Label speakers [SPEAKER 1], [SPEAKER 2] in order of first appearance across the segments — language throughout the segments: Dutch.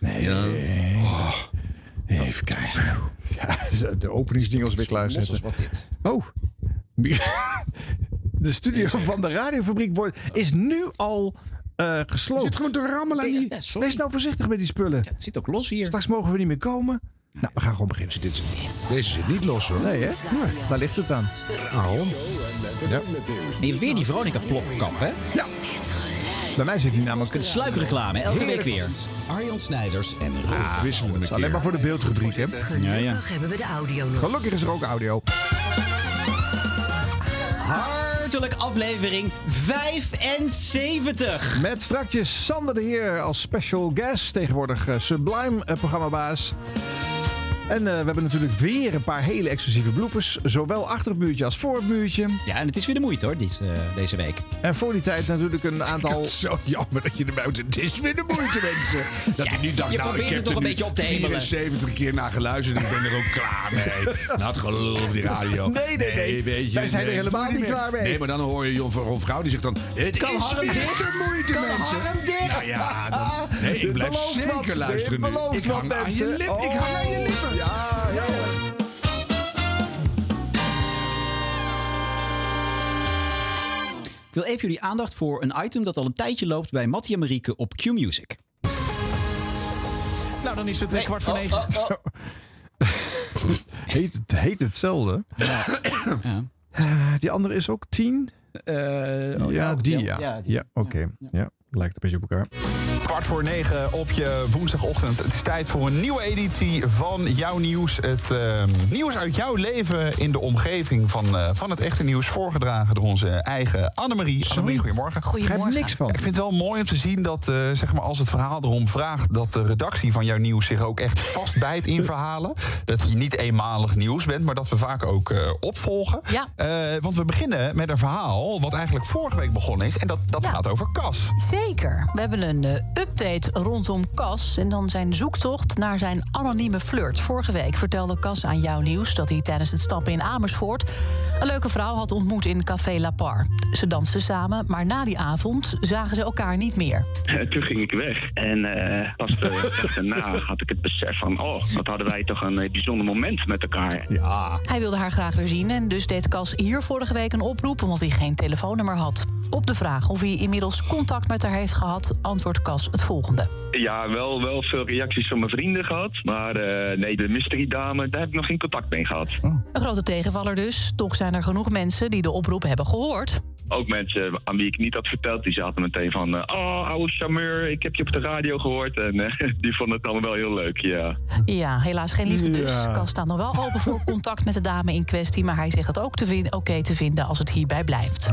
[SPEAKER 1] Nee.
[SPEAKER 2] Ja.
[SPEAKER 1] Oh. Even kijken. Ja, de openingsdingels weer klaarzetten.
[SPEAKER 3] wat dit.
[SPEAKER 1] Oh. De studio van de radiofabriek wordt, is nu al eh gesloopt.
[SPEAKER 2] Zit gewoon te rammelen die...
[SPEAKER 1] Wees nou voorzichtig met die spullen.
[SPEAKER 3] Het zit ook los hier.
[SPEAKER 1] Straks mogen we niet meer komen. Nou, we gaan gewoon beginnen. Dit
[SPEAKER 2] Deze zit niet los hoor.
[SPEAKER 1] Nee, hè? Nee, waar ligt het aan?
[SPEAKER 2] Waarom?
[SPEAKER 1] Ja.
[SPEAKER 3] En je weer die Veronica Plopkap, hè?
[SPEAKER 1] Ja. Bij mij zit hij namelijk...
[SPEAKER 3] Een sluikreclame, elke week weer.
[SPEAKER 4] Arjan Snijders en Rolf
[SPEAKER 2] Wisselende
[SPEAKER 1] is alleen maar voor de beeldrubriek, hè?
[SPEAKER 3] Ja,
[SPEAKER 5] hebben we de audio nog.
[SPEAKER 1] Gelukkig is er ook audio.
[SPEAKER 3] Hartelijk aflevering 75.
[SPEAKER 1] Met strakjes Sander de Heer als special guest. Tegenwoordig eh, Sublime eh, programmabaas. En eh, we hebben natuurlijk weer een paar hele exclusieve bloepers. Zowel achter het muurtje als voor het muurtje.
[SPEAKER 3] Ja, en het is weer de moeite hoor, dit, eh, deze week.
[SPEAKER 1] En voor die tijd natuurlijk een aantal...
[SPEAKER 2] Zo jammer dat je erbij moet. Het is weer de moeite, mensen. Dat
[SPEAKER 3] Ja,
[SPEAKER 2] ik nu dacht,
[SPEAKER 3] je
[SPEAKER 2] nou,
[SPEAKER 3] probeert
[SPEAKER 2] ik
[SPEAKER 3] het toch
[SPEAKER 2] er
[SPEAKER 3] een beetje op te hemelen.
[SPEAKER 2] 74 keer naar geluisterd en ik ben er ook klaar mee. Nou, het gelul over die radio.
[SPEAKER 1] Nee, nee, nee.
[SPEAKER 2] weet je,
[SPEAKER 1] Wij zijn er
[SPEAKER 2] nee,
[SPEAKER 1] helemaal niet klaar mee.
[SPEAKER 2] Nee, maar dan hoor je Jon van die zegt dan... Het
[SPEAKER 3] Kan
[SPEAKER 2] is weer de moeite,
[SPEAKER 3] Kan
[SPEAKER 2] mensen.
[SPEAKER 3] dicht.
[SPEAKER 2] Nou ja, dan, nee, ik blijf zeker luisteren nu. Ik hang aan je lip. Ik hang aan je
[SPEAKER 1] Oh.
[SPEAKER 2] lippen.
[SPEAKER 1] Ja, ja.
[SPEAKER 3] Ik wil even jullie aandacht voor een item dat al een tijdje loopt bij Mattie en Marieke op Q-Music.
[SPEAKER 6] Nou, dan is het eh, kwart voor negen.
[SPEAKER 1] Heet, het heet hetzelfde.
[SPEAKER 3] Ja.
[SPEAKER 1] Eh, die andere is ook tien?
[SPEAKER 6] Eh, oh,
[SPEAKER 1] ja, die
[SPEAKER 6] ja.
[SPEAKER 1] ja. Oké. Ja, lijkt een beetje op elkaar.
[SPEAKER 6] Kwart voor negen op je woensdagochtend. Het is tijd voor een nieuwe editie van Jouw Nieuws. Het eh, nieuws uit jouw leven in de omgeving van, eh, van het echte nieuws. Voorgedragen door onze eigen Annemarie. Annemarie, goedemorgen.
[SPEAKER 1] Ik begrijp er niks van.
[SPEAKER 6] Ik vind het wel mooi om te zien dat, eh, zeg maar, als het verhaal erom vraagt... dat de redactie van jouw nieuws zich ook echt vastbijt in verhalen. Dat je niet eenmalig nieuws bent, maar dat we vaak ook eh, opvolgen.
[SPEAKER 7] Ja.
[SPEAKER 6] Eh, want we beginnen met een verhaal wat eigenlijk vorige week begonnen is. En dat, dat
[SPEAKER 7] Ja.
[SPEAKER 6] gaat over Cas.
[SPEAKER 7] Zeker. We hebben een eh, update rondom Cas en dan zijn zoektocht naar zijn anonieme flirt. Vorige week vertelde Cas aan jouw nieuws dat hij tijdens het stappen in Amersfoort een leuke vrouw had ontmoet in Café La Par. Ze dansten samen, maar na die avond zagen ze elkaar niet meer.
[SPEAKER 8] Eh, toen ging ik weg. En eh, pas daarna had ik het besef van... oh, wat hadden wij toch een bijzonder moment met elkaar.
[SPEAKER 1] Ja.
[SPEAKER 7] Hij wilde haar graag weer zien en dus deed Cas hier vorige week een oproep omdat hij geen telefoonnummer had. Op de vraag of hij inmiddels contact met haar heeft gehad, antwoordt Cas het volgende.
[SPEAKER 8] Ja, wel, wel veel reacties van mijn vrienden gehad. Maar eh, nee, de mystery dame, daar heb ik nog geen contact mee gehad.
[SPEAKER 7] Een grote tegenvaller dus. Toch zijn er genoeg mensen die de oproep hebben gehoord.
[SPEAKER 8] Ook mensen aan wie ik niet had verteld, die zaten meteen van... eh, oh, oude charmeur, ik heb je op de radio gehoord. En eh, die vonden het allemaal wel heel leuk, ja.
[SPEAKER 7] Ja, helaas geen liefde dus.
[SPEAKER 1] Ja.
[SPEAKER 7] Cas staat nog wel open voor contact met de dame in kwestie... maar hij zegt het ook oké te vinden als het hierbij blijft.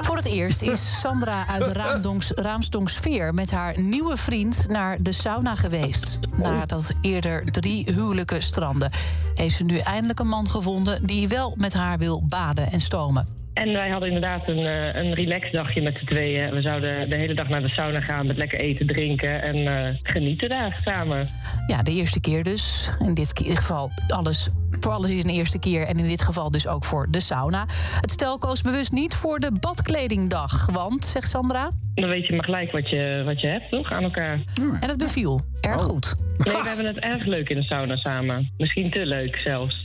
[SPEAKER 7] voor het eerst is Sandra uit Raamdongs, Raamsdonksveer... met haar nieuwe vriend naar de sauna geweest. Nadat eerder drie huwelijken stranden... heeft ze nu eindelijk een man gevonden... die wel met haar wil baden en stomen.
[SPEAKER 9] En wij hadden inderdaad een, eh, een relaxdagje met z'n tweeën. We zouden de hele dag naar de sauna gaan met lekker eten, drinken en eh, genieten daar samen.
[SPEAKER 7] Ja, de eerste keer dus. In dit geval alles. Voor alles is een eerste keer. En in dit geval dus ook voor de sauna. Het stel koos bewust niet voor de badkledingdag. Want, zegt Sandra.
[SPEAKER 9] Dan weet je maar gelijk wat je, wat je hebt, toch, aan elkaar.
[SPEAKER 7] En het beviel. Erg goed.
[SPEAKER 9] Nee, we hebben het erg leuk in de sauna samen. Misschien te leuk zelfs.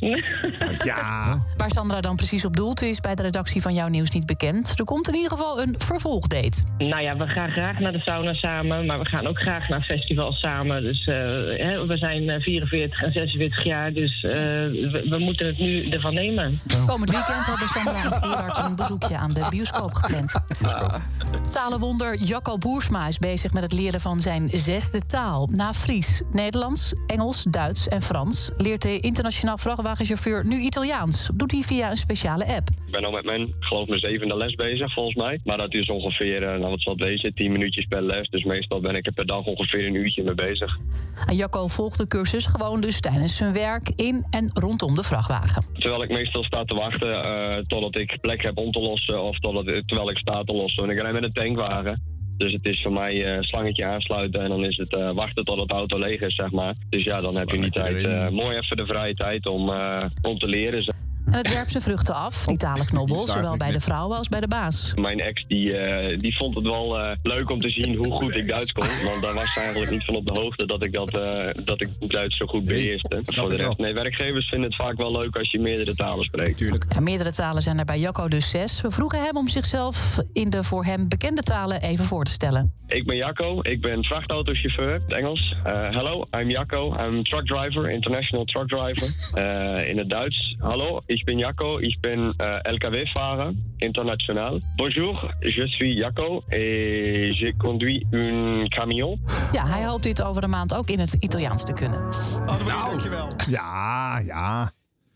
[SPEAKER 1] Ja.
[SPEAKER 7] Waar Sandra dan precies op doelt is bij de redactie van Jouw Nieuws niet bekend. Er komt in ieder geval een vervolgdate.
[SPEAKER 9] nou ja, we gaan graag naar de sauna samen, maar we gaan ook graag naar festivals samen. Dus eh, hè, we zijn eh, 44 en 46 jaar, dus eh, we, we moeten het nu ervan nemen.
[SPEAKER 7] Komend weekend hebben Sandra en Gerard een bezoekje aan de bioscoop gepland. Talenwonder Jacco Boersma is bezig met het leren van zijn zesde taal. Na Fries, Nederlands, Engels, Duits en Frans... leert de internationaal vrachtwagenchauffeur nu Italiaans. Doet hij via een speciale app.
[SPEAKER 8] Ik ben al met mijn, geloof mijn zevende les bezig, volgens mij. Maar dat is ongeveer, eh, nou wat zal 10 minuutjes per les. Dus meestal ben ik er per dag ongeveer een uurtje mee bezig.
[SPEAKER 7] En Jacco volgt de cursus gewoon dus tijdens zijn werk... in en rondom de vrachtwagen.
[SPEAKER 8] Terwijl ik meestal sta te wachten eh, totdat ik plek heb om te lossen. Of totdat, terwijl ik sta te lossen. Want ik rij met een tankwagen. Dus het is voor mij eh, slangetje aansluiten en dan is het eh, wachten tot het auto leeg is, zeg maar. Dus ja, dan heb je die tijd, eh, mooi even de vrije tijd om, eh, om te leren.
[SPEAKER 7] En En het werpt zijn vruchten af, die talenknobbel, zowel bij de vrouwen als bij de baas.
[SPEAKER 8] Mijn ex die, eh, die vond het wel eh, leuk om te zien hoe goed ik Duits kon. Want daar was ze eigenlijk niet van op de hoogte dat ik, dat, eh, dat ik Duits zo goed beheerste. Voor de rest, nee, werkgevers vinden het vaak wel leuk als je meerdere talen spreekt.
[SPEAKER 3] Tuurlijk.
[SPEAKER 7] Ja, meerdere talen zijn er bij Jacco dus zes. We vroegen hem om zichzelf in de voor hem bekende talen even voor te stellen.
[SPEAKER 8] Ik ben Jacco, ik ben vrachtautochauffeur, het Engels. Eh, hello, I'm Jacco, I'm truck driver, international truck driver. Eh, in het Duits, hallo, ik ben Jacco, ik ben eh, LKW-fahrer, internationaal. Bonjour, je suis Jacco et je conduis un camion.
[SPEAKER 7] Ja, hij hoopt dit over een maand ook in het Italiaans te kunnen.
[SPEAKER 6] dankjewel.
[SPEAKER 1] Ja, ja.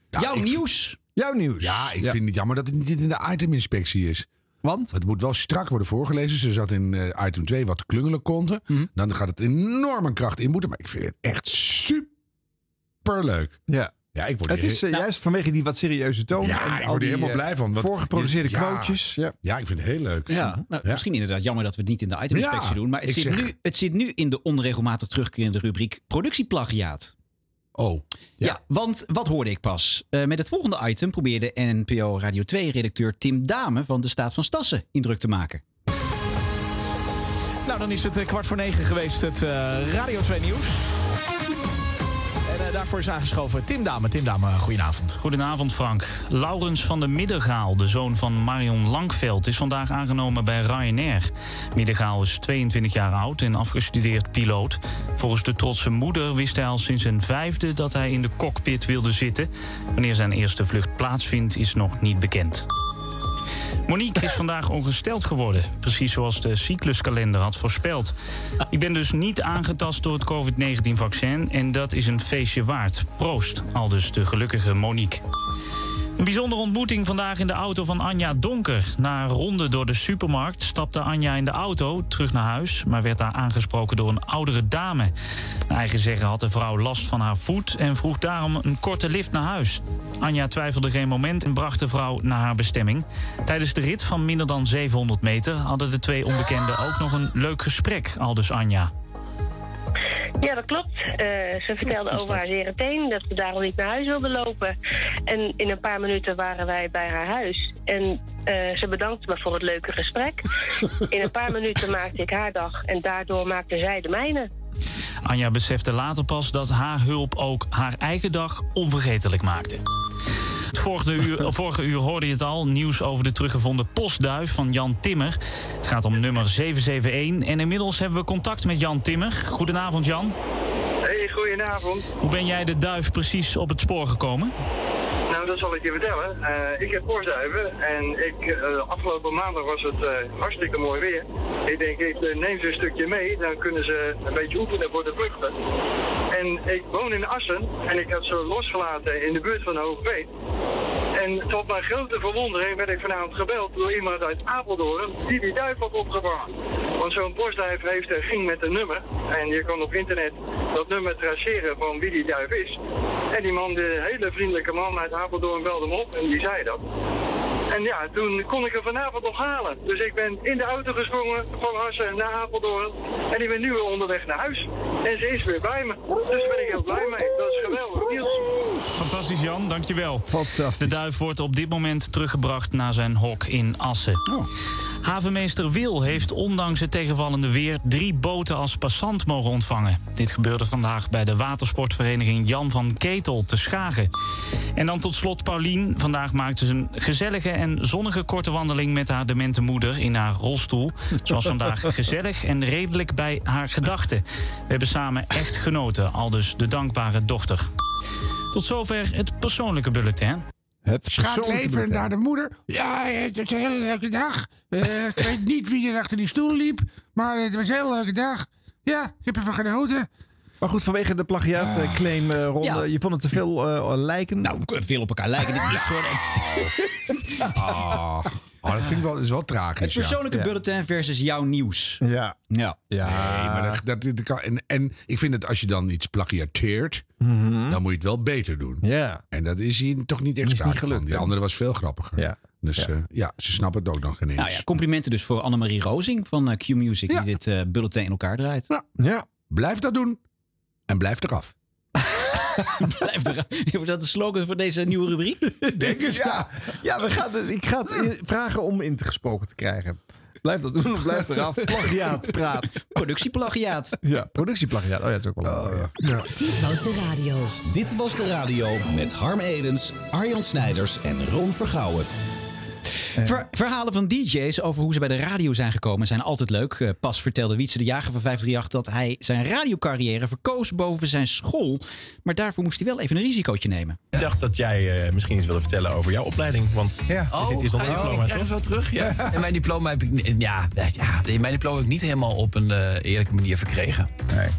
[SPEAKER 3] Jouw
[SPEAKER 2] ik-
[SPEAKER 3] nieuws.
[SPEAKER 1] Jouw nieuws.
[SPEAKER 2] Ja, ik vind het jammer dat het niet in de iteminspectie is.
[SPEAKER 1] Want?
[SPEAKER 2] Het moet wel strak worden voorgelezen. Ze zat in eh, item 2 wat klungelen konten.
[SPEAKER 1] Mhm.
[SPEAKER 2] Dan gaat het enorm aan kracht inboeten. Maar ik vind het echt superleuk.
[SPEAKER 1] Ja.
[SPEAKER 2] Ja, ik word
[SPEAKER 1] Het is eh, juist vanwege die wat serieuze toon.
[SPEAKER 2] Ja,
[SPEAKER 1] en
[SPEAKER 2] ik word er
[SPEAKER 1] die,
[SPEAKER 2] helemaal
[SPEAKER 1] eh,
[SPEAKER 2] blij van, want-
[SPEAKER 1] Voorgeproduceerde
[SPEAKER 2] Ja.
[SPEAKER 1] quotejes. Ja.
[SPEAKER 2] ja, ik vind het heel leuk.
[SPEAKER 3] Ja, nou,
[SPEAKER 2] Ja.
[SPEAKER 3] misschien inderdaad jammer dat we het niet in de iteminspectie
[SPEAKER 2] Ja,
[SPEAKER 3] doen. Maar het zit,
[SPEAKER 2] zeg-
[SPEAKER 3] nu, het zit nu in de onregelmatig terugkerende rubriek productieplagiaat.
[SPEAKER 2] Oh,
[SPEAKER 3] Ja. want wat hoorde ik pas? Eh, met het volgende item probeerde NPO Radio 2-redacteur Tim Dame van de Staat van Stassen indruk te maken.
[SPEAKER 5] Nou, dan is het kwart voor negen geweest, het eh, Radio 2 Nieuws. Eh, daarvoor is aangeschoven Tim Dame. Tim Dame, goedenavond.
[SPEAKER 10] Goedenavond Frank. Laurens van der Middengaal, de zoon van Marion Langveld, is vandaag aangenomen bij Ryanair. Middengaal is 22 jaar oud en afgestudeerd piloot. Volgens de trotse moeder wist hij al sinds zijn vijfde dat hij in de cockpit wilde zitten. Wanneer zijn eerste vlucht plaatsvindt is nog niet bekend. Monique is vandaag ongesteld geworden, precies zoals de cycluskalender had voorspeld. Ik ben dus niet aangetast door het COVID-19-vaccin en dat is een feestje waard. Proost, aldus de gelukkige Monique. Een bijzondere ontmoeting vandaag in de auto van Anja Donker. Na een ronde door de supermarkt stapte Anja in de auto terug naar huis, maar werd daar aangesproken door een oudere dame. Naar eigen zeggen had de vrouw last van haar voet en vroeg daarom een korte lift naar huis. Anja twijfelde geen moment en bracht de vrouw naar haar bestemming. Tijdens de rit van minder dan 700 meter hadden de twee onbekenden ook nog een leuk gesprek, aldus Anja.
[SPEAKER 11] Ja, dat klopt. Eh, ze vertelde over haar zere teen, dat ze daarom niet naar huis wilde lopen. En in een paar minuten waren wij bij haar huis. En eh, ze bedankte me voor het leuke gesprek. In een paar minuten maakte ik haar dag en daardoor maakte zij de mijne.
[SPEAKER 10] Anja besefte later pas dat haar hulp ook haar eigen dag onvergetelijk maakte. Het vorige uur, vorige uur hoorde je het al, nieuws over de teruggevonden postduif van Jan Timmer. Het gaat om nummer 771 en inmiddels hebben we contact met Jan Timmer. Goedenavond Jan.
[SPEAKER 12] Hey, goedenavond.
[SPEAKER 10] Hoe ben jij de duif precies op het spoor gekomen?
[SPEAKER 12] Dat zal ik je vertellen. Eh, ik heb borstduiven en ik, eh, afgelopen maandag was het eh, hartstikke mooi weer. Ik denk, ik neem ze een stukje mee, dan kunnen ze een beetje oefenen voor de vluchten. En ik woon in Assen en ik had ze losgelaten in de buurt van Hoogveen. En tot mijn grote verwondering werd ik vanavond gebeld door iemand uit Apeldoorn die die duif had opgevangen. Want zo'n borstduif heeft, eh, ging met een nummer en je kan op internet dat nummer traceren van wie die duif is. En die man, de hele vriendelijke man uit Apeldoorn, belde hem op en die zei dat. En ja, toen kon ik er vanavond nog halen. Dus ik ben in de auto gesprongen van Assen naar Apeldoorn. En ik ben nu weer onderweg naar huis. En ze is weer bij me. Dus daar ben ik heel blij mee. Dat is geweldig.
[SPEAKER 10] Fantastisch Jan, dankjewel.
[SPEAKER 1] Fantastisch.
[SPEAKER 10] De duif wordt op dit moment teruggebracht naar zijn hok in Assen. Havenmeester Wil heeft ondanks het tegenvallende weer drie boten als passant mogen ontvangen. Dit gebeurde vandaag bij de watersportvereniging Jan van Ketel te Schagen. En dan tot slot Paulien. Vandaag maakte ze een gezellige en zonnige korte wandeling met haar demente moeder in haar rolstoel. Ze was vandaag gezellig en redelijk bij haar gedachten. We hebben samen echt genoten, aldus de dankbare dochter. Tot zover het persoonlijke bulletin.
[SPEAKER 1] Het
[SPEAKER 2] leven naar de moeder. Ja, het was een hele leuke dag. Eh, ik weet niet wie er achter die stoel liep, maar het was een hele leuke dag. Ja, ik heb ervan genoten.
[SPEAKER 1] Maar goed, vanwege de plagiaatclaim eh ronde,
[SPEAKER 3] Ja.
[SPEAKER 1] je vond het te veel eh, lijken.
[SPEAKER 3] Nou, veel op elkaar lijken. Dit is gewoon het,
[SPEAKER 2] Ah, oh, dat vind ik wel, dat is wel tragisch.
[SPEAKER 3] het persoonlijke
[SPEAKER 1] Ja.
[SPEAKER 3] bulletin versus jouw nieuws.
[SPEAKER 1] ja.
[SPEAKER 3] Ja.
[SPEAKER 1] Ja.
[SPEAKER 2] Nee, maar dat, dat, dat kan, en, en ik vind dat als je dan iets plagiateert, dan moet je het wel beter doen.
[SPEAKER 1] Ja.
[SPEAKER 2] En dat is hier toch niet echt
[SPEAKER 1] niet
[SPEAKER 2] sprake van. Die andere was veel grappiger.
[SPEAKER 1] Ja.
[SPEAKER 2] Dus
[SPEAKER 1] Ja.
[SPEAKER 2] ja. ja, ze snappen het ook nog geen eens.
[SPEAKER 3] Nou ja, complimenten dus voor Annemarie Rozing van eh, Q Music,
[SPEAKER 2] Ja.
[SPEAKER 3] die dit eh, bulletin in elkaar draait.
[SPEAKER 2] Ja.
[SPEAKER 1] Ja.
[SPEAKER 2] Blijf dat doen. En blijf eraf.
[SPEAKER 3] Blijf er, is dat de slogan voor deze nieuwe rubriek?
[SPEAKER 1] Denk eens. Ja, ja we gaan, ik ga het in- vragen om in te gesproken te krijgen. Blijf dat doen of blijf eraf. Plagiaat, praat.
[SPEAKER 3] Productieplagiaat.
[SPEAKER 1] Ja, productieplagiaat. Oh ja, dat is ook wel een mooie. ja.
[SPEAKER 4] Dit was de radio. Dit was de radio met Harm Edens, Arjan Snijders en Ron Vergouwen.
[SPEAKER 3] Ver- verhalen van DJ's over hoe ze bij de radio zijn gekomen zijn altijd leuk. Eh, pas vertelde Wietse de Jager van 538 dat hij zijn radiocarrière verkoos boven zijn school. Maar daarvoor moest hij wel even een risicootje nemen.
[SPEAKER 13] Ik dacht dat jij eh, misschien iets wilde vertellen over jouw opleiding. Want ja, zit hier zonder
[SPEAKER 14] oh,
[SPEAKER 13] diploma,
[SPEAKER 14] ik krijg
[SPEAKER 13] toch?
[SPEAKER 14] zo terug. Ja. En mijn diploma heb ik ja, ja, mijn diploma heb ik niet helemaal op een eh, eerlijke manier verkregen.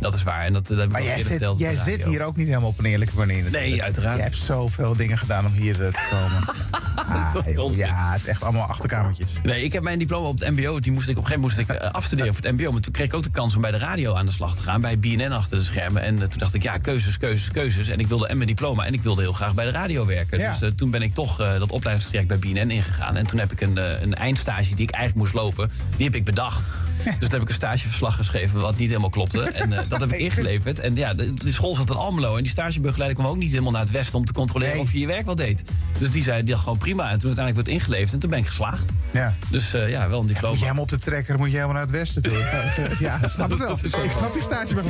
[SPEAKER 14] Dat is waar. En dat, dat heb ik
[SPEAKER 15] Maar
[SPEAKER 14] al
[SPEAKER 15] jij,
[SPEAKER 14] eerder
[SPEAKER 15] zit, jij zit hier ook niet helemaal op een eerlijke manier. natuurlijk.
[SPEAKER 14] Nee, uiteraard.
[SPEAKER 15] Je hebt zoveel dingen gedaan om hier te komen. Ah, joh, ja, het is echt allemaal achterkamertjes.
[SPEAKER 14] Nee, ik heb mijn diploma op het MBO. Die moest ik op een gegeven moment moest ik, eh, afstuderen voor het MBO. Maar toen kreeg ik ook de kans om bij de radio aan de slag te gaan. Bij BNN achter de schermen. En eh, toen dacht ik, ja, keuzes, keuzes, keuzes. En ik wilde en mijn diploma. En ik wilde heel graag bij de radio werken.
[SPEAKER 15] Ja.
[SPEAKER 14] Dus eh, toen ben ik toch dat opleidingstraject bij BNN ingegaan. En toen heb ik een, een eindstage die ik eigenlijk moest lopen. Die heb ik bedacht. Dus toen heb ik een stageverslag geschreven wat niet helemaal klopte. En eh, dat heb ik ingeleverd. En ja, de, de school zat in Almelo. En die stagebegeleider kwam ook niet helemaal naar het westen om te controleren of je je werk wel deed. Dus die zei, die dacht gewoon prima. En toen uiteindelijk werd het ingeleverd. En toen ben ik geslaagd.
[SPEAKER 15] Ja.
[SPEAKER 14] Dus eh, ja, wel een diploma.
[SPEAKER 15] Moet je helemaal op de trekker, moet je helemaal naar het westen toe. ja, snap het wel. Ik snap die stage nog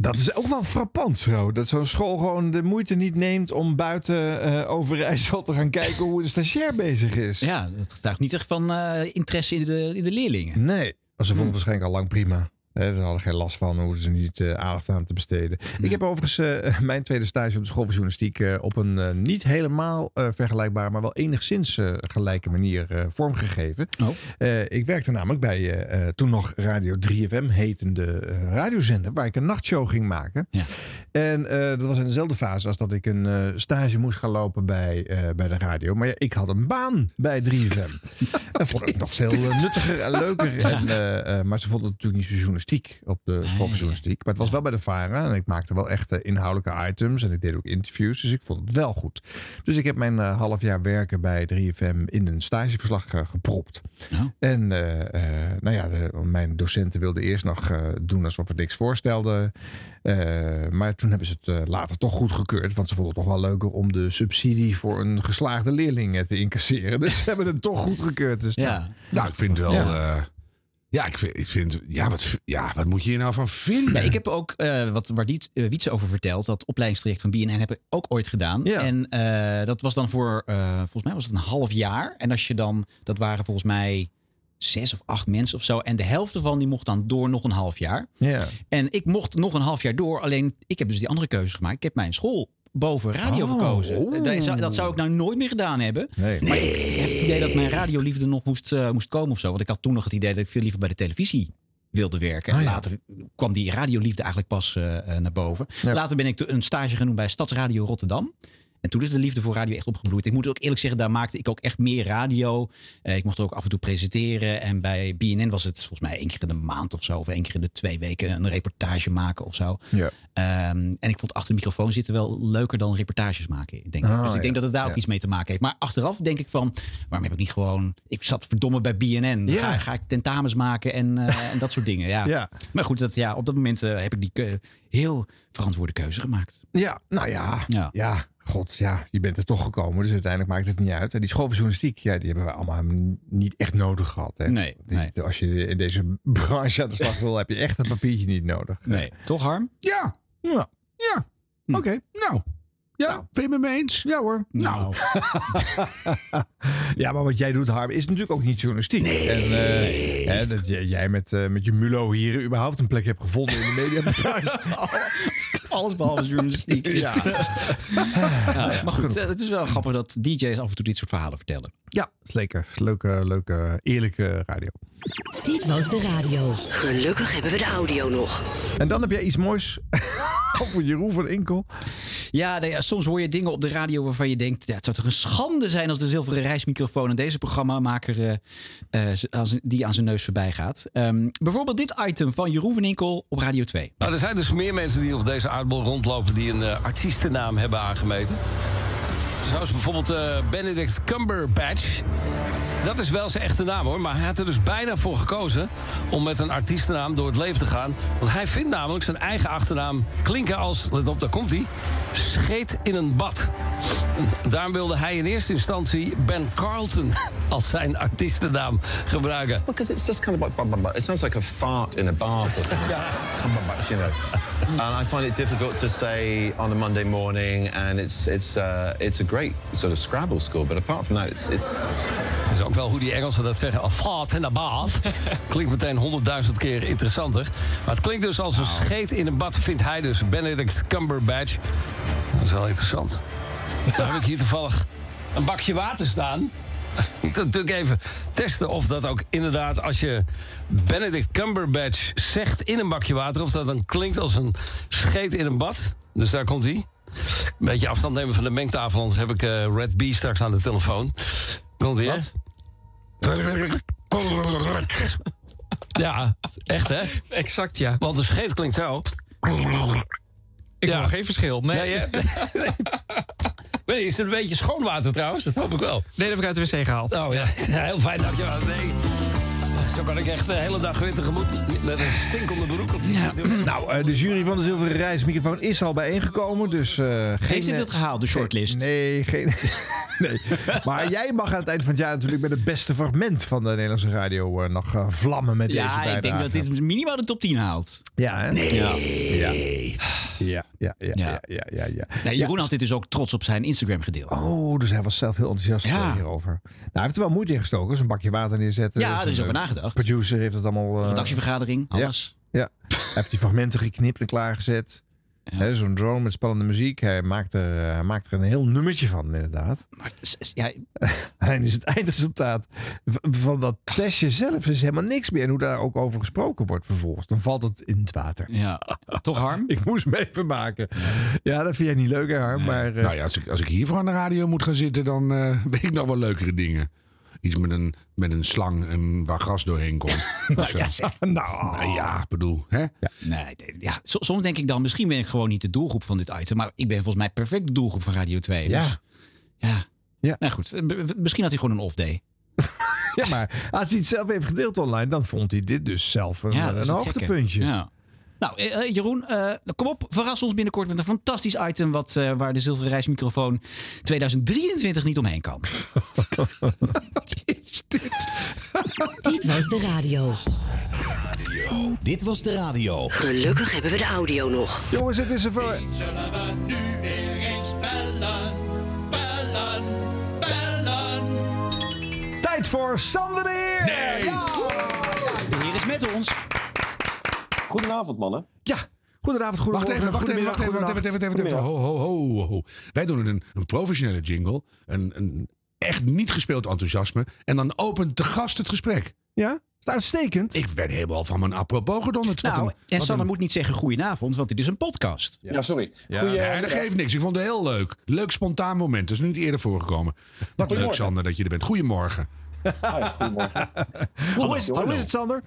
[SPEAKER 1] Dat is ook wel frappant zo. Dat zo'n school gewoon de moeite niet neemt om buiten eh Overijssel te gaan kijken hoe de stagiair bezig is.
[SPEAKER 3] Ja, dat getuigt niet echt van eh, interesse in de, in de leerlingen.
[SPEAKER 1] Nee, ze vonden het waarschijnlijk al lang prima. Hè, Ze hadden geen last van, hoefden ze niet eh, aandacht aan te besteden. Ik heb overigens eh, mijn tweede stage op de school van journalistiek eh, op een niet helemaal vergelijkbare, maar wel enigszins gelijke manier vormgegeven. Eh, ik werkte namelijk bij toen nog Radio 3FM hetende radiozender, waar ik een nachtshow ging maken. En eh, dat was in dezelfde fase als dat ik een stage moest gaan lopen bij, bij de radio. Maar ja, ik had een baan bij 3FM. Dat vond ik nog veel nuttiger en leuker. En, maar ze vonden het natuurlijk niet zo journalistiek op de school van journalistiek. Maar het was wel bij de VARA en ik maakte wel echt eh, inhoudelijke items. En ik deed ook interviews, dus ik vond het wel goed. Dus ik heb mijn eh, half jaar werken bij 3FM in een stageverslag eh, gepropt. En eh, nou ja, de- mijn docenten wilden eerst nog doen alsof het niks voorstelde. Maar toen hebben ze het later toch goedgekeurd. Want ze vonden het toch wel leuker om de subsidie voor een geslaagde leerling te incasseren. Dus ze hebben het toch goedgekeurd. Dus
[SPEAKER 3] Ja.
[SPEAKER 1] nou,
[SPEAKER 16] Nou, ik vind wel...
[SPEAKER 1] Ja.
[SPEAKER 16] Ja, ik vind... Ik vind ja, wat, ja, wat moet je hier nou van vinden?
[SPEAKER 3] Ja, ik heb ook, eh, wat waar Diet, eh, Wietse over vertelt, dat opleidingstraject van BNN heb ik ook ooit gedaan.
[SPEAKER 1] Ja.
[SPEAKER 3] En eh, dat was dan voor, volgens mij was het een half jaar. En als je dan, dat waren volgens mij zes of acht mensen of zo. En de helft ervan die mocht dan door nog een half jaar.
[SPEAKER 1] Ja.
[SPEAKER 3] En ik mocht nog een half jaar door. Alleen ik heb dus die andere keuze gemaakt. Ik heb mijn school boven radio
[SPEAKER 1] Oh.
[SPEAKER 3] verkozen. Dat zou, dat zou ik nou nooit meer gedaan hebben.
[SPEAKER 1] Nee.
[SPEAKER 3] Maar ik heb het idee dat mijn radioliefde nog moest, eh, moest komen of zo. Want ik had toen nog het idee dat ik veel liever bij de televisie wilde werken. En
[SPEAKER 1] ja.
[SPEAKER 3] later kwam die radioliefde eigenlijk pas eh, eh, naar boven.
[SPEAKER 1] Ja.
[SPEAKER 3] Later ben ik een stage gaan doen bij Stadsradio Rotterdam. En toen is de liefde voor radio echt opgebloeid. Ik moet ook eerlijk zeggen, daar maakte ik ook echt meer radio. Eh, ik mocht ook af en toe presenteren. En bij BNN was het volgens mij één keer in de maand of zo. Of één keer in de twee weken een reportage maken of zo.
[SPEAKER 1] Ja.
[SPEAKER 3] Ehm, en ik vond achter de microfoon zitten wel leuker dan reportages maken. Denk ik.
[SPEAKER 1] Oh,
[SPEAKER 3] dus ik denk dat het daar ook
[SPEAKER 1] Ja.
[SPEAKER 3] iets mee te maken heeft. Maar achteraf denk ik van, waarom heb ik niet gewoon... Ik zat verdomme bij BNN.
[SPEAKER 1] Ja.
[SPEAKER 3] Ga, ga ik tentamens maken en, eh, en dat soort dingen. Ja.
[SPEAKER 1] Ja.
[SPEAKER 3] Maar goed, dat, ja, op dat moment eh, heb ik die heel verantwoorde keuze gemaakt.
[SPEAKER 1] Ja, nou ja,
[SPEAKER 3] Ja.
[SPEAKER 1] ja. God, ja, je bent er toch gekomen. Dus uiteindelijk maakt het niet uit. En die school van journalistiek, ja, die hebben we allemaal niet echt nodig gehad. Hè?
[SPEAKER 3] Nee, nee.
[SPEAKER 1] Als je in deze branche aan de slag wil, heb je echt een papiertje niet nodig.
[SPEAKER 3] Nee, toch Harm?
[SPEAKER 15] Ja,
[SPEAKER 1] Ja.
[SPEAKER 15] ja.
[SPEAKER 1] Oké.
[SPEAKER 15] Nou, ja, vind je het met me eens?
[SPEAKER 1] Ja hoor.
[SPEAKER 15] Nou,
[SPEAKER 1] Ja, maar wat jij doet, Harm, is natuurlijk ook niet journalistiek. En eh, hè, dat jij met, eh, met je mulo hier überhaupt een plek hebt gevonden in de mediabranche.
[SPEAKER 3] Alles behalve journalistiek.
[SPEAKER 1] Ja.
[SPEAKER 3] Ja, maar goed, het is wel grappig dat DJ's af en toe dit soort verhalen vertellen.
[SPEAKER 1] ja, is lekker. Leuke, leuke, eerlijke radio.
[SPEAKER 17] Dit was de radio. Gelukkig hebben we de audio nog.
[SPEAKER 1] En dan heb jij iets moois over Jeroen van Inkel.
[SPEAKER 3] Ja, soms hoor je dingen op de radio waarvan je denkt... Ja, het zou toch een schande zijn als de zilveren reismicrofoon... en deze programmamaker eh, eh, als- die aan zijn neus voorbij gaat. Ehm, bijvoorbeeld dit item van Jeroen van Inkel op Radio 2.
[SPEAKER 18] Nou, er zijn dus meer mensen die op deze aardbol rondlopen die een eh, artiestennaam hebben aangemeten. Zoals bijvoorbeeld eh, Benedict Cumberbatch. dat is wel zijn echte naam hoor. Maar hij had er dus bijna voor gekozen om met een artiestennaam door het leven te gaan. Want hij vindt namelijk zijn eigen achternaam klinken als, let op, daar komt hij, scheet in een bad. Daarom wilde hij in eerste instantie Ben Carlton als zijn artiestennaam gebruiken.
[SPEAKER 19] Because it's just kind of like, it sounds like a fart in a bath or something. you know. And I find it difficult to say on a Monday morning, and it's it's uh, it's a great sort of Scrabble score. But apart from that, it's it's.
[SPEAKER 18] Het is ook wel hoe die Engelsen dat zeggen. A fart in a bath. Klinkt meteen honderdduizend keer interessanter. Maar het klinkt dus als een scheet in een bad, vindt hij dus. Benedict Cumberbatch. Dat is wel interessant. Dan heb ik hier toevallig een bakje water staan. Natuurlijk even testen of dat ook inderdaad... als je Benedict Cumberbatch zegt in een bakje water... of dat dan klinkt als een scheet in een bad. Dus daar komt hij. Een beetje afstand nemen van de mengtafel... anders heb ik eh, Red B straks aan de telefoon. Komt hè? Ja, echt hè?
[SPEAKER 5] Exact, ja.
[SPEAKER 18] Want een scheet klinkt zo.
[SPEAKER 5] Ik hoor geen verschil. Nee.
[SPEAKER 18] Nee, hè? Nee, is het een beetje schoonwater trouwens? Dat hoop ik wel.
[SPEAKER 5] Nee, dat heb ik uit de wc gehaald.
[SPEAKER 18] Oh ja, Ja, heel fijn, dankjewel. Nee. Zo kan ik echt de hele dag weer tegemoet met een stinkende broek op.
[SPEAKER 1] Nou, eh, de jury van de Zilveren Reismicrofoon is al bijeengekomen. Dus, eh, geen,
[SPEAKER 3] Heeft
[SPEAKER 1] eh,
[SPEAKER 3] het gehaald, de shortlist?
[SPEAKER 1] Nee, geen. nee. Maar jij mag aan het eind van het jaar natuurlijk met het beste fragment van de Nederlandse radio eh, nog vlammen met deze
[SPEAKER 3] Ja,
[SPEAKER 1] bijdrage.
[SPEAKER 3] ik denk dat dit minimaal de top 10 haalt.
[SPEAKER 1] Ja, hè?
[SPEAKER 3] Nee.
[SPEAKER 1] Ja. Ja. Ja, ja, ja, ja, ja, ja, ja.
[SPEAKER 3] Jeroen had dit dus ook trots op zijn Instagram gedeeld.
[SPEAKER 1] Oh, dus hij was zelf heel enthousiast
[SPEAKER 3] Ja.
[SPEAKER 1] hierover. Nou, hij heeft er wel moeite in gestoken. Dus een bakje water neerzetten.
[SPEAKER 3] Ja,
[SPEAKER 1] Dus
[SPEAKER 3] daar is
[SPEAKER 1] een,
[SPEAKER 3] over
[SPEAKER 1] eh, Producer heeft het allemaal... eh,
[SPEAKER 3] Redactievergadering, alles.
[SPEAKER 1] Ja, ja. hij heeft die fragmenten geknipt en klaargezet. Hè, Zo'n drone met spannende muziek. Hij maakt, er, eh, hij maakt er een heel nummertje van, inderdaad.
[SPEAKER 3] ja.
[SPEAKER 1] Alleen is het eindresultaat van dat testje zelf is helemaal niks meer. En hoe daar ook over gesproken wordt vervolgens. Dan valt het in het water.
[SPEAKER 3] Ja, toch Harm?
[SPEAKER 1] Ik moest me even maken. Ja, dat vind jij niet leuk hè Harm. Maar, eh,
[SPEAKER 16] Nou ja, als ik, als ik hiervoor aan de radio moet gaan zitten, dan eh, weet ik nog wel leukere dingen. Iets met een, met een slang en waar gas doorheen komt. Dus,
[SPEAKER 1] ja,
[SPEAKER 16] eh,
[SPEAKER 1] zeg, nou.
[SPEAKER 16] nou ja, ik bedoel, hè?
[SPEAKER 3] Nee, nee, ja, so- soms denk ik dan, misschien ben ik gewoon niet de doelgroep van dit item. Maar ik ben volgens mij perfect de doelgroep van Radio 2.
[SPEAKER 1] Ja.
[SPEAKER 3] Dus, ja.
[SPEAKER 1] Ja.
[SPEAKER 3] Nou goed, eh, misschien had hij gewoon een off-day.
[SPEAKER 1] ja, maar als hij het zelf heeft gedeeld online, dan vond hij dit dus zelf een,
[SPEAKER 3] Ja,
[SPEAKER 1] een hoogtepuntje.
[SPEAKER 3] Ja. Nou, eh, eh, Jeroen, eh, kom op. Verras ons binnenkort met een fantastisch item... Wat, eh, waar de zilveren reismicrofoon 2023 niet omheen kan.
[SPEAKER 17] Dit was de radio.
[SPEAKER 4] Dit was de radio.
[SPEAKER 17] Gelukkig hebben we de audio nog.
[SPEAKER 1] Jongens, het is er voor...
[SPEAKER 20] Zullen we nu weer eens bellen? Bellen, bellen.
[SPEAKER 1] Tijd voor Sander de Heer!
[SPEAKER 20] Nee!
[SPEAKER 1] Ja!
[SPEAKER 3] De heer is met ons.
[SPEAKER 21] Goedenavond, mannen.
[SPEAKER 1] Ja, goedenavond,
[SPEAKER 16] Wacht even, wacht even, wacht even, wacht even, wacht even, wacht even. Ho, ho, ho, ho. Wij doen een, een professionele jingle. Een, een echt niet gespeeld enthousiasme. En dan opent de gast het gesprek.
[SPEAKER 1] Ja? Is het uitstekend?
[SPEAKER 16] Ik ben helemaal van mijn apropos gedonderd.
[SPEAKER 3] Nou,
[SPEAKER 16] een-
[SPEAKER 3] en
[SPEAKER 16] een-
[SPEAKER 3] moet niet zeggen goedenavond, want dit is een podcast.
[SPEAKER 21] Ja, sorry.
[SPEAKER 16] Ja,
[SPEAKER 21] Goeie-
[SPEAKER 16] nee, dat geeft niks. Ik vond het heel leuk. Leuk spontaan moment. Dat is niet eerder voorgekomen. Wat leuk. Sander, dat je er bent. Goedemorgen.
[SPEAKER 21] Ah, ja, goedemorgen.
[SPEAKER 1] Hoe is, hoe is het, Sander?